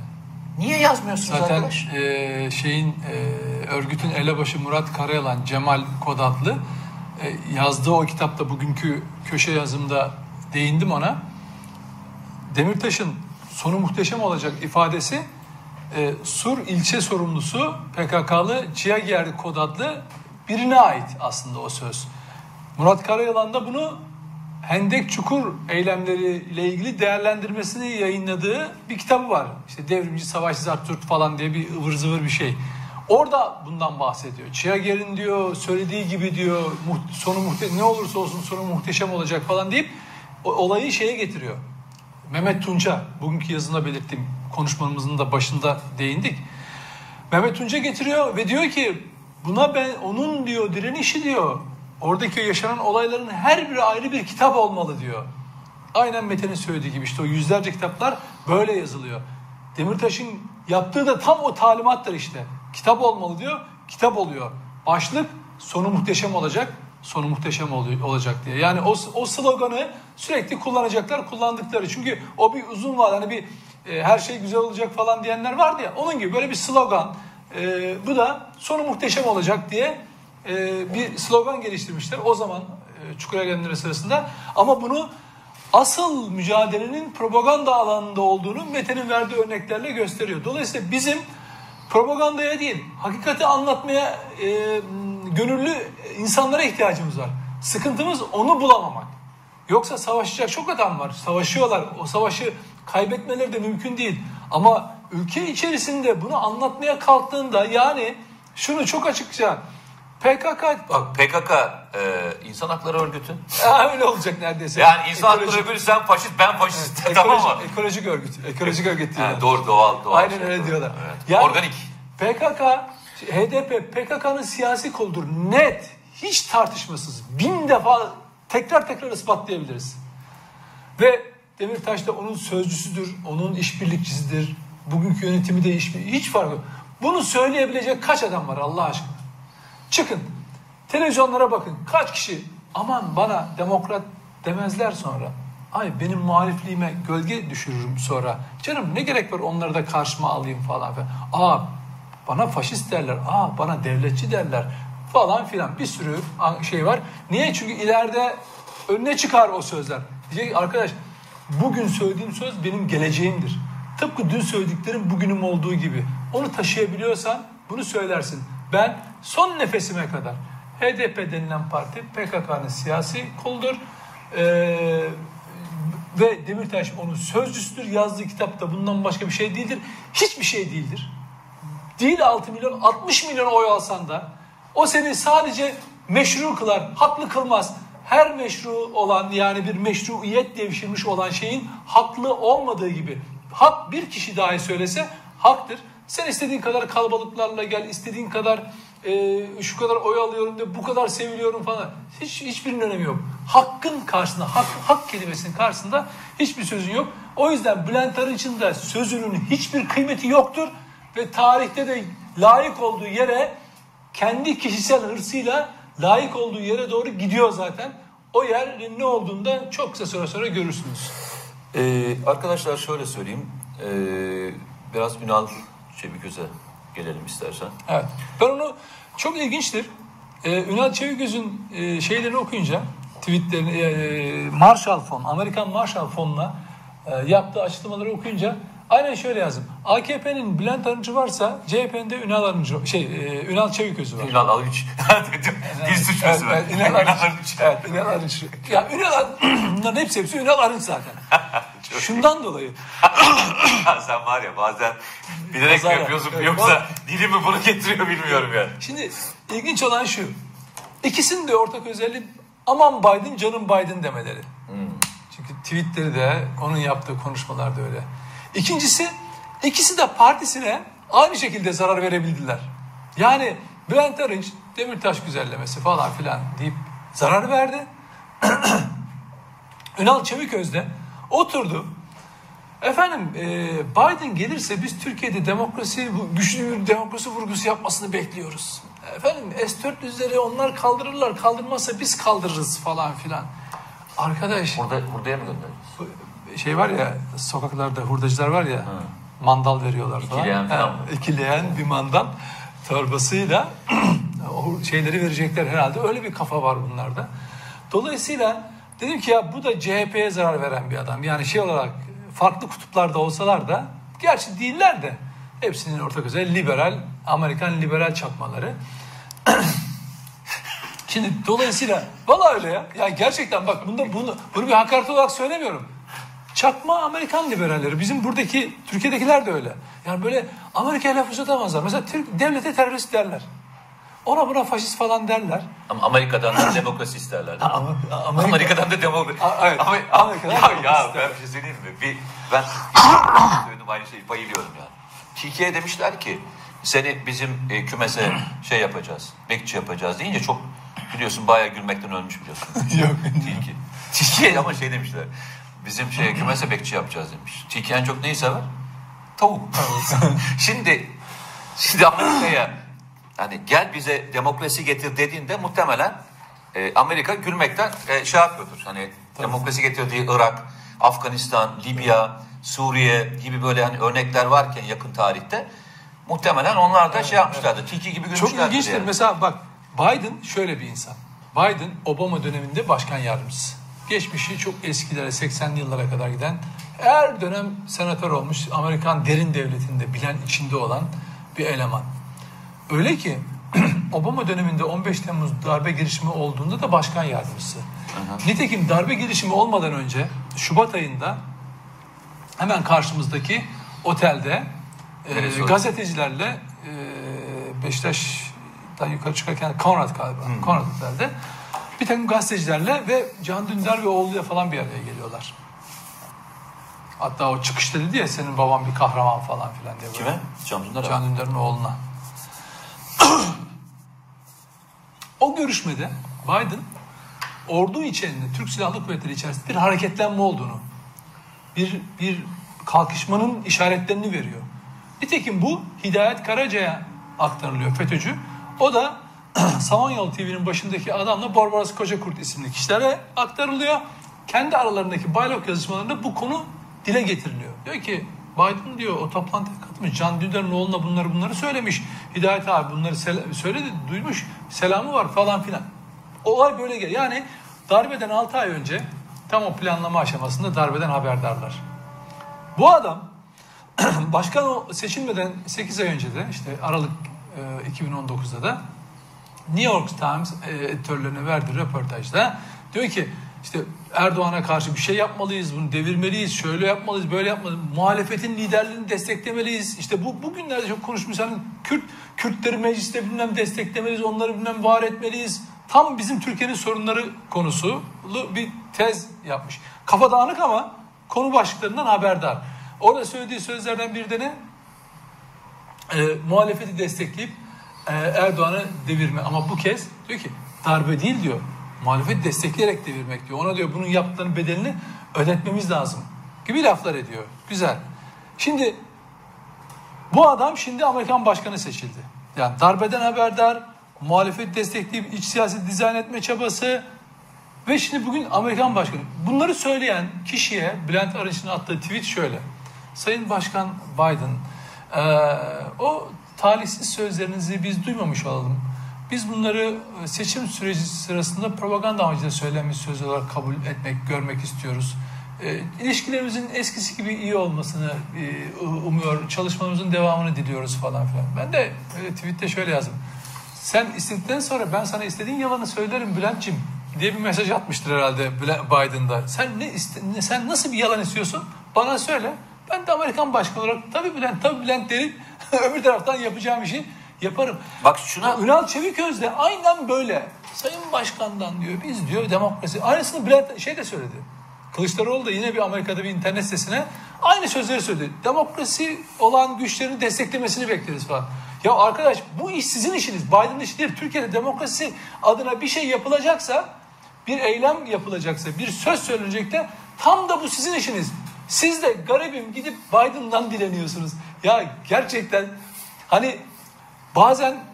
Niye yazmıyorsunuz Zaten arkadaş? e, şeyin e, örgütün elebaşı Murat Karayalan, Cemal Kodatlı e, yazdığı o kitapta bugünkü köşe yazımda değindim ona. Demirtaş'ın sonu muhteşem olacak ifadesi e, Sur ilçe sorumlusu PKK'lı Ciğerger Kodatlı birine ait aslında o söz. Murat Karayalan da bunu Hendek Çukur eylemleriyle ilgili değerlendirmesini yayınladığı bir kitabı var. İşte Devrimci Savaşçı Zartürk falan diye bir ıvır zıvır bir şey. Orada bundan bahsediyor. Çiğager'in diyor söylediği gibi diyor sonu muhte ne olursa olsun sonu muhteşem olacak falan deyip olayı şeye getiriyor. Mehmet Tunca bugünkü yazında belirttiğim konuşmamızın da başında değindik. Mehmet Tunca getiriyor ve diyor ki buna ben onun diyor direnişi diyor oradaki yaşanan olayların her biri ayrı bir kitap olmalı diyor. Aynen Mete'nin söylediği gibi işte o yüzlerce kitaplar böyle yazılıyor. Demirtaş'ın yaptığı da tam o talimattır işte. Kitap olmalı diyor, kitap oluyor. Başlık sonu muhteşem olacak, sonu muhteşem oluyor, olacak diye. Yani o, o sloganı sürekli kullanacaklar, kullandıkları. Çünkü o bir uzun var, hani bir e, her şey güzel olacak falan diyenler vardı ya. Onun gibi böyle bir slogan. E, bu da sonu muhteşem olacak diye e, bir slogan geliştirmişler. O zaman e, gelenleri sırasında. Ama bunu asıl mücadelenin propaganda alanında olduğunu Mete'nin verdiği örneklerle gösteriyor. Dolayısıyla bizim propagandaya değil, hakikati anlatmaya e, gönüllü insanlara ihtiyacımız var. Sıkıntımız onu bulamamak. Yoksa savaşacak çok adam var. Savaşıyorlar. O savaşı kaybetmeleri de mümkün değil. Ama ülke içerisinde bunu anlatmaya kalktığında yani şunu çok açıkça PKK Bak PKK e, insan hakları örgütü. Ha, öyle olacak neredeyse. Yani insan hakları Ekolojik- örgütü sen faşist ben faşist Evet, tamam mı? ekolojik, örgüt. Ekolojik örgüt diyorlar. Ha, doğru doğal doğal. Aynen öyle diyorlar. Evet. Organik. PKK, HDP PKK'nın siyasi koludur. Net, hiç tartışmasız. Bin defa tekrar tekrar ispatlayabiliriz. Ve Demirtaş da onun sözcüsüdür, onun işbirlikçisidir. Bugünkü yönetimi de hiç farkı yok. Bunu söyleyebilecek kaç adam var Allah aşkına? Çıkın, televizyonlara bakın. Kaç kişi aman bana demokrat demezler sonra. Ay benim muhalifliğime gölge düşürürüm sonra. Canım ne gerek var onları da karşıma alayım falan filan. Aa bana faşist derler. Aa bana devletçi derler falan filan. Bir sürü şey var. Niye? Çünkü ileride önüne çıkar o sözler. Diyecek arkadaş bugün söylediğim söz benim geleceğimdir. Tıpkı dün söylediklerim bugünüm olduğu gibi. Onu taşıyabiliyorsan bunu söylersin. Ben son nefesime kadar HDP denilen parti PKK'nın siyasi koludur. Ee, ve Demirtaş onun sözcüsüdür. Yazdığı kitapta bundan başka bir şey değildir. Hiçbir şey değildir. Değil 6 milyon 60 milyon oy alsan da o seni sadece meşru kılar, haklı kılmaz. Her meşru olan yani bir meşruiyet devşirmiş olan şeyin haklı olmadığı gibi hak bir kişi dahi söylese haktır. Sen istediğin kadar kalabalıklarla gel, istediğin kadar e, şu kadar oy alıyorum de bu kadar seviliyorum falan. Hiç hiçbirinin önemi yok. Hakkın karşısında, hak, hak kelimesinin karşısında hiçbir sözün yok. O yüzden Bülent Arınç'ın da sözünün hiçbir kıymeti yoktur ve tarihte de layık olduğu yere kendi kişisel hırsıyla layık olduğu yere doğru gidiyor zaten. O yer ne olduğunda çok kısa süre sonra görürsünüz. Ee, arkadaşlar şöyle söyleyeyim. Ee, biraz Ünal Çeviköz'e gelelim istersen. Evet. Ben onu çok ilginçtir. Ee, Ünal Çeviköz'ün e, şeylerini okuyunca tweetlerini e, Marshall Fon, Amerikan Marshall Fonu'na e, yaptığı açıklamaları okuyunca aynen şöyle yazdım. AKP'nin Bülent Arınç'ı varsa CHP'nin de Ünal Arınç'ı şey e, Ünal Çeviköz'ü var. Ünal Arınç. Dil suçlusu var. Ünal Arınç. Evet, Ünal Arınç. Ya Ünal Arınç, bunların hepsi hepsi Ünal Arınç zaten. Şundan dolayı. Sen var ya bazen bilerek mi yapıyorsun Evet, yoksa dili mi bunu getiriyor bilmiyorum yani. Şimdi ilginç olan şu. İkisinin de ortak özelliği aman Biden canım Biden demeleri. Çünkü tweetleri de onun yaptığı konuşmalar da öyle. İkincisi ikisi de partisine aynı şekilde zarar verebildiler. Yani Bülent Arınç Demirtaş güzellemesi falan filan deyip zarar verdi. Ünal Çeviköz de oturdu. Efendim e, Biden gelirse biz Türkiye'de demokrasi güçlü bir demokrasi vurgusu yapmasını bekliyoruz. Efendim S-400'leri onlar kaldırırlar kaldırmazsa biz kaldırırız falan filan. Arkadaş Burada, hurdaya mı gönderdiniz? bu şey var ya sokaklarda hurdacılar var ya mandal veriyorlar falan. İkileyen falan mı? ikileyen bir mandal torbasıyla o şeyleri verecekler herhalde. Öyle bir kafa var bunlarda. Dolayısıyla dedim ki ya bu da CHP'ye zarar veren bir adam. Yani şey olarak farklı kutuplarda olsalar da gerçi değiller de hepsinin ortak özelliği liberal, Amerikan liberal çakmaları. Şimdi dolayısıyla valla öyle ya. Ya gerçekten bak bunda bunu bunu bir hakaret olarak söylemiyorum. Çakma Amerikan liberalleri. Bizim buradaki Türkiye'dekiler de öyle. Yani böyle Amerika'ya laf uzatamazlar. Mesela Türk devlete terörist derler. Ona buna faşist falan derler. Ama Amerika'dan da demokrasi isterler. mi? Ama Amerika, Amerika'dan da demokrasi. Evet, Ama, Amerika'dan ya, demokrasi ya ben bir şey söyleyeyim mi? Bir, ben söyledim aynı şeyi bayılıyorum ya. Tilki'ye demişler ki seni bizim e, kümese şey yapacağız, bekçi yapacağız deyince çok biliyorsun bayağı gülmekten ölmüş biliyorsun. Yok. Tilki. Tilki'ye ama şey demişler. Bizim şey kümese bekçi yapacağız demiş. Tilki en çok neyi sever? tavuk. şimdi şimdi Amerika'ya hani gel bize demokrasi getir dediğinde muhtemelen e, Amerika gülmekten e, şey yapıyordur. Hani demokrasi getirdiği Irak, Afganistan, Libya, Suriye gibi böyle hani örnekler varken yakın tarihte muhtemelen onlar da şey yapmışlardı. Tilki gibi Çok gülmüşlerdir. ilginçtir. yani. Mesela bak Biden şöyle bir insan. Biden Obama döneminde başkan yardımcısı. Geçmişi çok eskilere 80'li yıllara kadar giden her dönem senatör olmuş Amerikan derin devletinde bilen içinde olan bir eleman. Öyle ki Obama döneminde 15 Temmuz darbe girişimi olduğunda da başkan yardımcısı. Nitekim darbe girişimi olmadan önce Şubat ayında hemen karşımızdaki otelde e, Neresi o? gazetecilerle e, Beşiktaş'tan yukarı çıkarken Konrad galiba. Konrad otelde. Bir takım gazetecilerle ve Can Dündar ve oğluyla falan bir araya geliyorlar. Hatta o çıkışta dedi ya senin baban bir kahraman falan filan diye. böyle. Kime? Can Dündar abi. Can Dündar'ın oğluna. O görüşmede Biden ordu içerisinde, Türk Silahlı Kuvvetleri içerisinde bir hareketlenme olduğunu, bir, bir kalkışmanın işaretlerini veriyor. Nitekim bu Hidayet Karaca'ya aktarılıyor FETÖ'cü. O da Samanyolu TV'nin başındaki adamla Barbaros Kocakurt isimli kişilere aktarılıyor. Kendi aralarındaki baylok yazışmalarında bu konu dile getiriliyor. Diyor ki Biden diyor o toplantıya katılmış. Can Dündar'ın oğluna bunları bunları söylemiş. Hidayet abi bunları söyledi, duymuş. Selamı var falan filan. Olay böyle geliyor. Yani darbeden 6 ay önce tam o planlama aşamasında darbeden haberdarlar. Bu adam başkan seçilmeden 8 ay önce de işte Aralık e, 2019'da da New York Times e, editörlerine verdiği röportajda diyor ki işte Erdoğan'a karşı bir şey yapmalıyız, bunu devirmeliyiz, şöyle yapmalıyız, böyle yapmalıyız. Muhalefetin liderliğini desteklemeliyiz. İşte bu bugünlerde çok konuşmuş hani Kürt Kürtleri mecliste bilmem desteklemeliyiz, onları bilmem var etmeliyiz. Tam bizim Türkiye'nin sorunları konusulu bir tez yapmış. Kafa dağınık ama konu başlıklarından haberdar. Orada söylediği sözlerden bir de ne? e, muhalefeti destekleyip e, Erdoğan'ı devirme. Ama bu kez diyor ki darbe değil diyor. Muhalefeti destekleyerek devirmek diyor. Ona diyor bunun yaptığının bedelini ödetmemiz lazım gibi laflar ediyor. Güzel. Şimdi bu adam şimdi Amerikan başkanı seçildi. Yani darbeden haberdar, muhalefeti destekleyip iç siyasi dizayn etme çabası ve şimdi bugün Amerikan başkanı. Bunları söyleyen kişiye Bülent Arınç'ın attığı tweet şöyle. Sayın Başkan Biden, eee, o talihsiz sözlerinizi biz duymamış olalım. Biz bunları e, seçim süreci sırasında propaganda amacıyla söylenmiş söz olarak kabul etmek, görmek istiyoruz. E, ilişkilerimizin eskisi gibi iyi olmasını e, umuyor, çalışmamızın devamını diliyoruz falan filan. Ben de e, tweette şöyle yazdım. Sen istedikten sonra ben sana istediğin yalanı söylerim Bülent'ciğim diye bir mesaj atmıştır herhalde Biden'da. Sen ne, iste, sen nasıl bir yalan istiyorsun? Bana söyle. Ben de Amerikan başkanı olarak tabii Bülent, tabii Bülent derim. Öbür taraftan yapacağım işi yaparım. Bak şuna Ünal Çeviköz de aynen böyle. Sayın Başkan'dan diyor biz diyor demokrasi. Aynısını Bülent şey de söyledi. Kılıçdaroğlu da yine bir Amerika'da bir internet sitesine aynı sözleri söyledi. Demokrasi olan güçlerin desteklemesini bekleriz falan. Ya arkadaş bu iş sizin işiniz. Biden'ın işi değil. Türkiye'de demokrasi adına bir şey yapılacaksa, bir eylem yapılacaksa, bir söz söylenecek de tam da bu sizin işiniz. Siz de garibim gidip Biden'dan dileniyorsunuz. Ya gerçekten hani bazen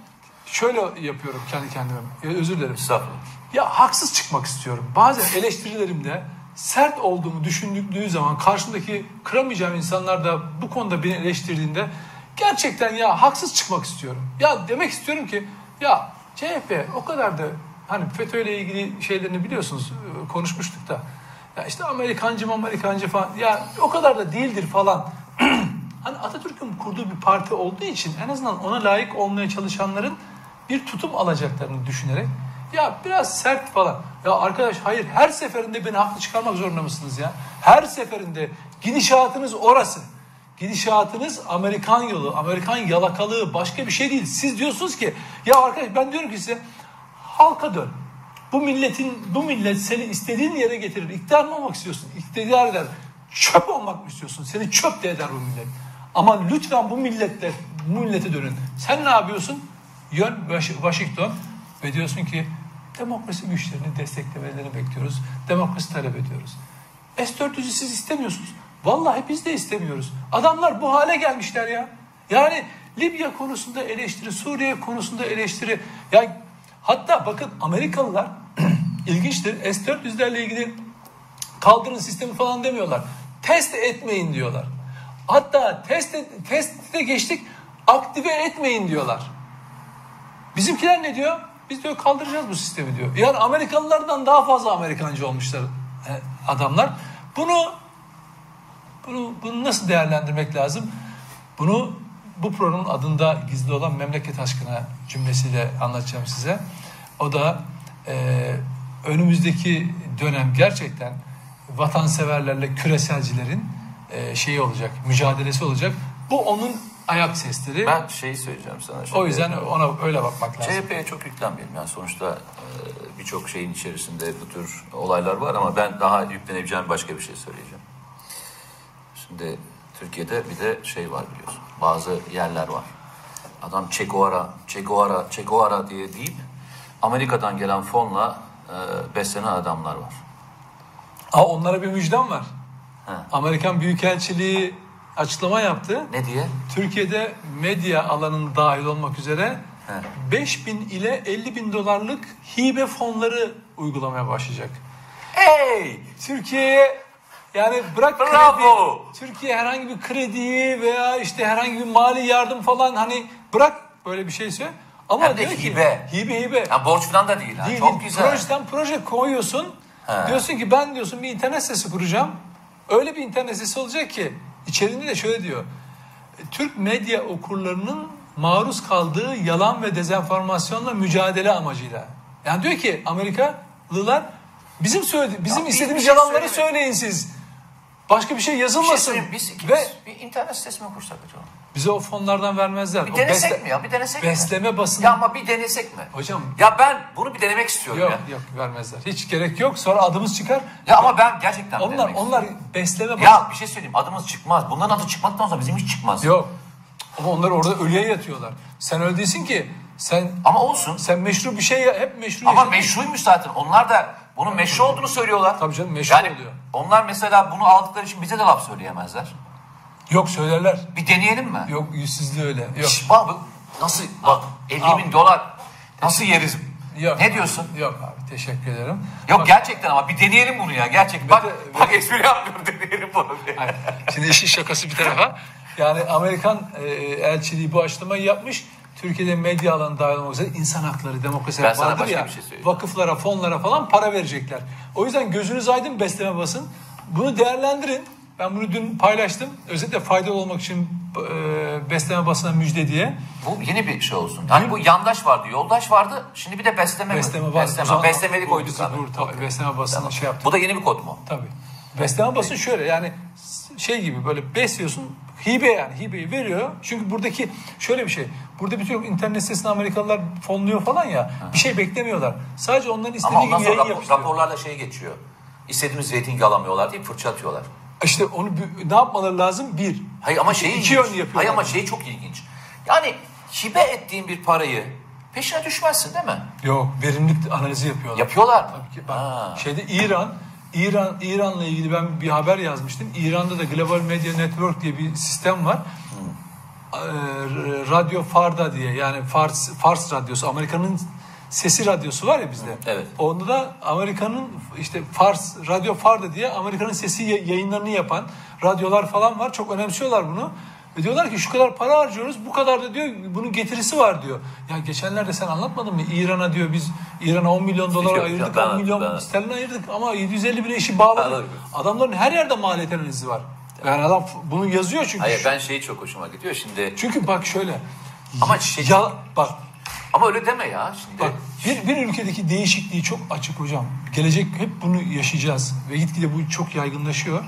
şöyle yapıyorum kendi kendime. Ya özür dilerim. Estağfurullah. Ya haksız çıkmak istiyorum. Bazen eleştirilerimde sert olduğumu düşündüğü zaman karşımdaki kıramayacağım insanlar da bu konuda beni eleştirdiğinde gerçekten ya haksız çıkmak istiyorum. Ya demek istiyorum ki ya CHP o kadar da hani FETÖ ile ilgili şeylerini biliyorsunuz e, konuşmuştuk da ya işte Amerikancı Amerikancı falan ya o kadar da değildir falan. Hani Atatürk'ün kurduğu bir parti olduğu için en azından ona layık olmaya çalışanların bir tutum alacaklarını düşünerek ya biraz sert falan. Ya arkadaş hayır her seferinde beni haklı çıkarmak zorunda mısınız ya? Her seferinde gidişatınız orası. Gidişatınız Amerikan yolu, Amerikan yalakalığı başka bir şey değil. Siz diyorsunuz ki ya arkadaş ben diyorum ki size halka dön. Bu milletin bu millet seni istediğin yere getirir. İktidar mı olmak istiyorsun? İktidar eder. Çöp olmak mı istiyorsun? Seni çöp de eder bu millet. Ama lütfen bu millette bu millete dönün. Sen ne yapıyorsun? Yön Wash- Washington ve diyorsun ki demokrasi güçlerini desteklemelerini bekliyoruz. Demokrasi talep ediyoruz. S-400'ü siz istemiyorsunuz. Vallahi biz de istemiyoruz. Adamlar bu hale gelmişler ya. Yani Libya konusunda eleştiri, Suriye konusunda eleştiri. Yani hatta bakın Amerikalılar ilginçtir. S-400'lerle ilgili kaldırın sistemi falan demiyorlar. Test etmeyin diyorlar. Hatta test testte geçtik aktive etmeyin diyorlar. Bizimkiler ne diyor? Biz diyor kaldıracağız bu sistemi diyor. Yani Amerikalılardan daha fazla Amerikancı olmuşlar e, adamlar. Bunu bunu bunu nasıl değerlendirmek lazım? Bunu bu programın adında gizli olan memleket aşkına cümlesiyle anlatacağım size. O da e, önümüzdeki dönem gerçekten vatanseverlerle küreselcilerin e, şeyi olacak, mücadelesi olacak. Bu onun ayak sesleri. Ben şeyi söyleyeceğim sana. Şimdi. o yüzden ona öyle bakmak lazım. CHP'ye çok yüklenmeyelim. Yani sonuçta e, birçok şeyin içerisinde bu tür olaylar var ama ben daha yüklenebileceğim başka bir şey söyleyeceğim. Şimdi Türkiye'de bir de şey var biliyorsun. Bazı yerler var. Adam Che Guevara, Che Guevara, Che Guevara diye deyip Amerika'dan gelen fonla e, beslenen adamlar var. Aa, onlara bir müjdem var. He. Amerikan Büyükelçiliği açıklama yaptı. Ne diye? Türkiye'de medya alanının dahil olmak üzere He. 5 bin ile 50 bin dolarlık hibe fonları uygulamaya başlayacak. Hey! Türkiye'ye yani bırak Bravo! kredi, Türkiye herhangi bir krediyi veya işte herhangi bir mali yardım falan hani bırak böyle bir şeyse ama Hem de diyor ki hibe. hibe hibe. Ya borç falan da değil ha. Değil, Çok güzel. Projeden proje koyuyorsun. He. Diyorsun ki ben diyorsun bir internet sitesi kuracağım. Öyle bir internet sitesi olacak ki içerisinde de şöyle diyor. Türk medya okurlarının maruz kaldığı yalan ve dezenformasyonla mücadele amacıyla. Yani diyor ki Amerikalılar bizim söyledi bizim Ya istediğimiz şey yalanları söyleyin siz. Başka bir şey Bir şey yazılmasın. biz ikimiz ve bir internet sitesi mi kursak acaba? bize o fonlardan vermezler. Bir denesek besle- mi ya? Bir denesek mi? Besleme basını. Ya ama bir denesek mi? Hocam Ya ben bunu bir denemek istiyorum yok ya. yok vermezler. Hiç gerek yok. Sonra adımız çıkar. Ya ama ben gerçekten Onlar onlar istiyorum. besleme basını. Ya bir şey söyleyeyim adımız çıkmaz. Bunların adı çıkmaktan sonra bizim hiç çıkmaz. Yok. Ama onlar orada ölüye yatıyorlar. Sen öyle değilsin ki. Sen Ama olsun. sen meşru bir şey hep meşru Ama yaşadın. meşruymuş zaten. Onlar da bunun meşru olduğunu söylüyorlar. Tabii canım, meşru yani oluyor. Onlar mesela bunu aldıkları için bize de laf söyleyemezler. Yok söylerler. Bir deneyelim mi? Yok yüzsüzlüğü öyle. Yok. Şş, bak nasıl bak 50 Abi. bin dolar nasıl yeriz? Yok. Ne diyorsun? Yok abi teşekkür ederim. Yok Bak- gerçekten ama bir deneyelim bunu ya gerçekten. Bak, de- bak espri yapmıyorum deneyelim bunu. Hayır. Şimdi işin şakası bir tarafa. Yani Amerikan e, elçiliği bu açıklamayı yapmış. Türkiye'de medya alanı dahil olmak üzere insan hakları, demokrasi Ben vardır ya. şey vakıflara, fonlara falan para verecekler. O yüzden gözünüz aydın besleme basın. Bunu değerlendirin. Ben bunu dün paylaştım. Özellikle faydalı olmak için e, besleme basına müjde diye. Bu yeni bir şey olsun. Hani bu yandaş vardı, yoldaş vardı. Şimdi bir de besleme mi? Besleme var. O Besleme, zaman- beslemeli koyduk abi. bu- tabii, besleme basını şey yaptık. Bu da yeni bir kod mu? Tabii. Besleme basın şöyle yani şey gibi böyle besliyorsun hibe yani hibeyi veriyor. Çünkü buradaki şöyle bir şey. Burada bütün internet sitesini Amerikalılar fonluyor falan ya. Bir şey beklemiyorlar. Sadece onların istediği Ama ondan gibi sonra yayın rapor- yapıştırıyor. raporlarla şey geçiyor. İstediğimiz reytingi alamıyorlar diye fırça atıyorlar. İşte onu ne yapmaları lazım? Bir. Hayır ama şey İki ilginç. yönlü. Hayır ama şey çok ilginç. Yani hibe ettiğin bir parayı peşine düşmezsin değil mi? Yok verimlilik analizi yapıyorlar. Yapıyorlar mı? Tabii ki. Bak, Ha. şeyde İran, İran İran'la ilgili ben bir haber yazmıştım. İran'da da Global Media Network diye bir sistem var. Ee, Radyo Farda diye yani Fars Fars radyosu Amerika'nın sesi radyosu var ya bizde. Evet. Onda da Amerika'nın işte Fars Radyo Farda diye Amerika'nın sesi ya- yayınlarını yapan radyolar falan var. Çok önemsiyorlar bunu. Ve diyorlar ki şu kadar para harcıyoruz bu kadar da diyor bunun getirisi var diyor. Ya geçenlerde sen anlatmadın mı? İran'a diyor biz İran'a 10 milyon dolar Yok, ayırdık ben- 10 milyon ben- sterlin ayırdık ama 750 bin işi bağladık. Adamların her yerde maliyet analizi var. Yani adam bunu yazıyor çünkü. Hayır ben şeyi çok hoşuma gidiyor şimdi. Çünkü bak şöyle. Ama şey- ya, bak Ama öyle deme ya şimdi. Bak bir, bir ülkedeki değişikliği çok açık hocam. Gelecek hep bunu yaşayacağız ve gitgide bu çok yaygınlaşıyor.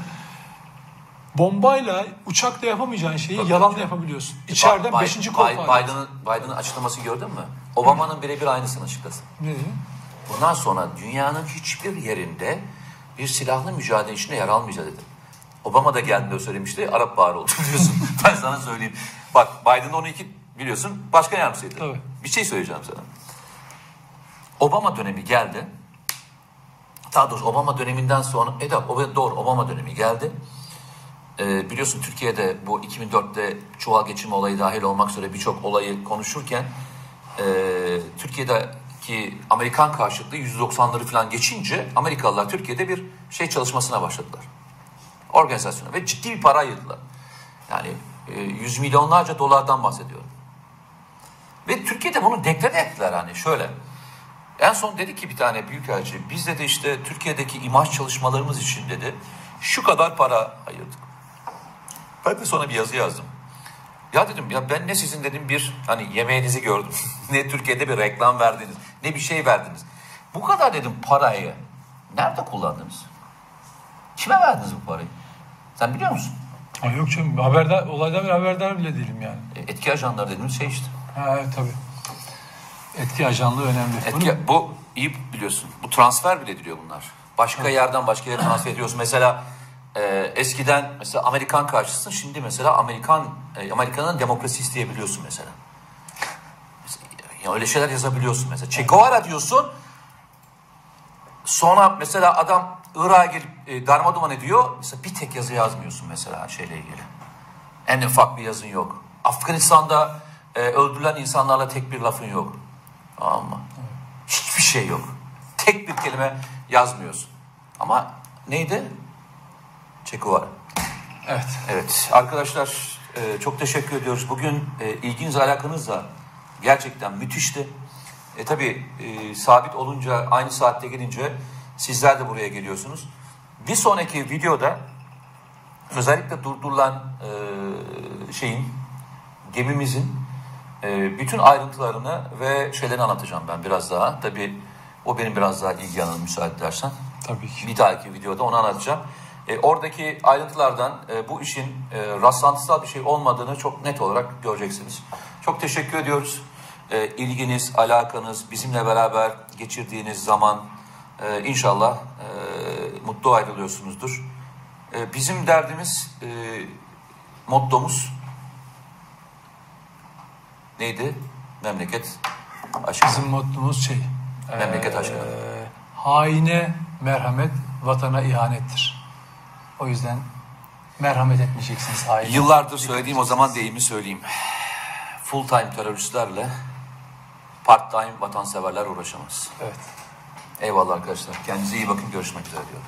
Bombayla uçakla yapamayacağın şeyi Tabii yalanla yapabiliyorsun. İçeriden Biden- beşinci kol faaliyeti. Biden'ın Biden'ın açıklaması gördün mü? Obama'nın birebir aynısını açıkladı. Ne dedi? Bundan sonra dünyanın hiçbir yerinde bir silahlı mücadele içinde yer almayacağız dedi. Obama da geldiğinde söylemişti. Arap Baharı oldu biliyorsun. ben sana söyleyeyim. Bak Biden 12 biliyorsun başkan yardımcısıydı. Tabii. Bir şey söyleyeceğim sana. Obama dönemi geldi. Daha doğrusu Obama döneminden sonra, e o- doğru Obama dönemi geldi. E, biliyorsun Türkiye'de bu 2004'te çuval geçirme olayı dahil olmak üzere birçok olayı konuşurken e, Türkiye'deki Amerikan karşıtlığı %90'ları falan geçince Amerikalılar Türkiye'de bir şey çalışmasına başladılar. Organizasyona ve ciddi bir para ayırdılar. Yani e, yüz milyonlarca dolardan bahsediyorum. Ve Türkiye'de bunu deklare ettiler hani şöyle. En son dedi ki bir tane büyükelçi biz dedi işte Türkiye'deki imaj çalışmalarımız için dedi şu kadar para ayırdık. Ben de sonra bir yazı yazdım. Ya dedim ya ben ne sizin dedim bir hani yemeğinizi gördüm. ne Türkiye'de bir reklam verdiniz. Ne bir şey verdiniz. Bu kadar dedim parayı nerede kullandınız? Kime verdiniz bu parayı? Sen biliyor musun? Ha, yok canım haberdar, olaydan bir haberdar bile değilim yani. E, Etki ajanları dediğimiz şey işte. Ha, evet tabii. Etki ajanlığı önemli. Etki, bu iyi biliyorsun. Bu transfer bile ediliyor bunlar. Başka yerden başka yere transfer ediyorsun. Mesela e, eskiden mesela Amerikan karşısın. Şimdi mesela Amerikan e, Amerika'nın demokrasi isteyebiliyorsun mesela. Mesela, ya öyle şeyler yazabiliyorsun mesela. Che Guevara diyorsun. Sonra mesela adam Irak'a gelip e, darmaduman ediyor. Mesela bir tek yazı yazmıyorsun mesela şeyle ilgili. En ufak bir yazın yok. Afganistan'da e, öldürülen insanlarla tek bir lafın yok. Tamam mı? Hiçbir şey yok. Tek bir kelime yazmıyorsun. Ama neydi? Çeko var. Evet. Evet arkadaşlar e, çok teşekkür ediyoruz. Bugün e, ilginiz alakanız da gerçekten müthişti. E tabi sabit olunca aynı saatte gelince sizler de buraya geliyorsunuz. Bir sonraki videoda özellikle durdurulan e, şeyin gemimizin e, bütün ayrıntılarını ve şeylerini anlatacağım ben biraz daha. Tabi o benim biraz daha ilgi alanım müsaade edersen. Tabii ki. Bir dahaki videoda onu anlatacağım. E, oradaki ayrıntılardan e, bu işin e, rastlantısal bir şey olmadığını çok net olarak göreceksiniz. Çok teşekkür ediyoruz. E, ilginiz, alakanız, bizimle beraber geçirdiğiniz zaman e, inşallah e, mutlu ayrılıyorsunuzdur. E, bizim derdimiz, e, mottomuz neydi? Memleket aşkı. Bizim mottomuz şey. Memleket aşkına. eee, haine merhamet, vatana ihanettir. O yüzden merhamet etmeyeceksiniz haine. Yıllardır söylediğim o zaman deyimi söyleyeyim. Full time teröristlerle part time vatanseverler uğraşamaz. Evet. Eyvallah arkadaşlar. Kendinize iyi bakın. Görüşmek üzere diyorum.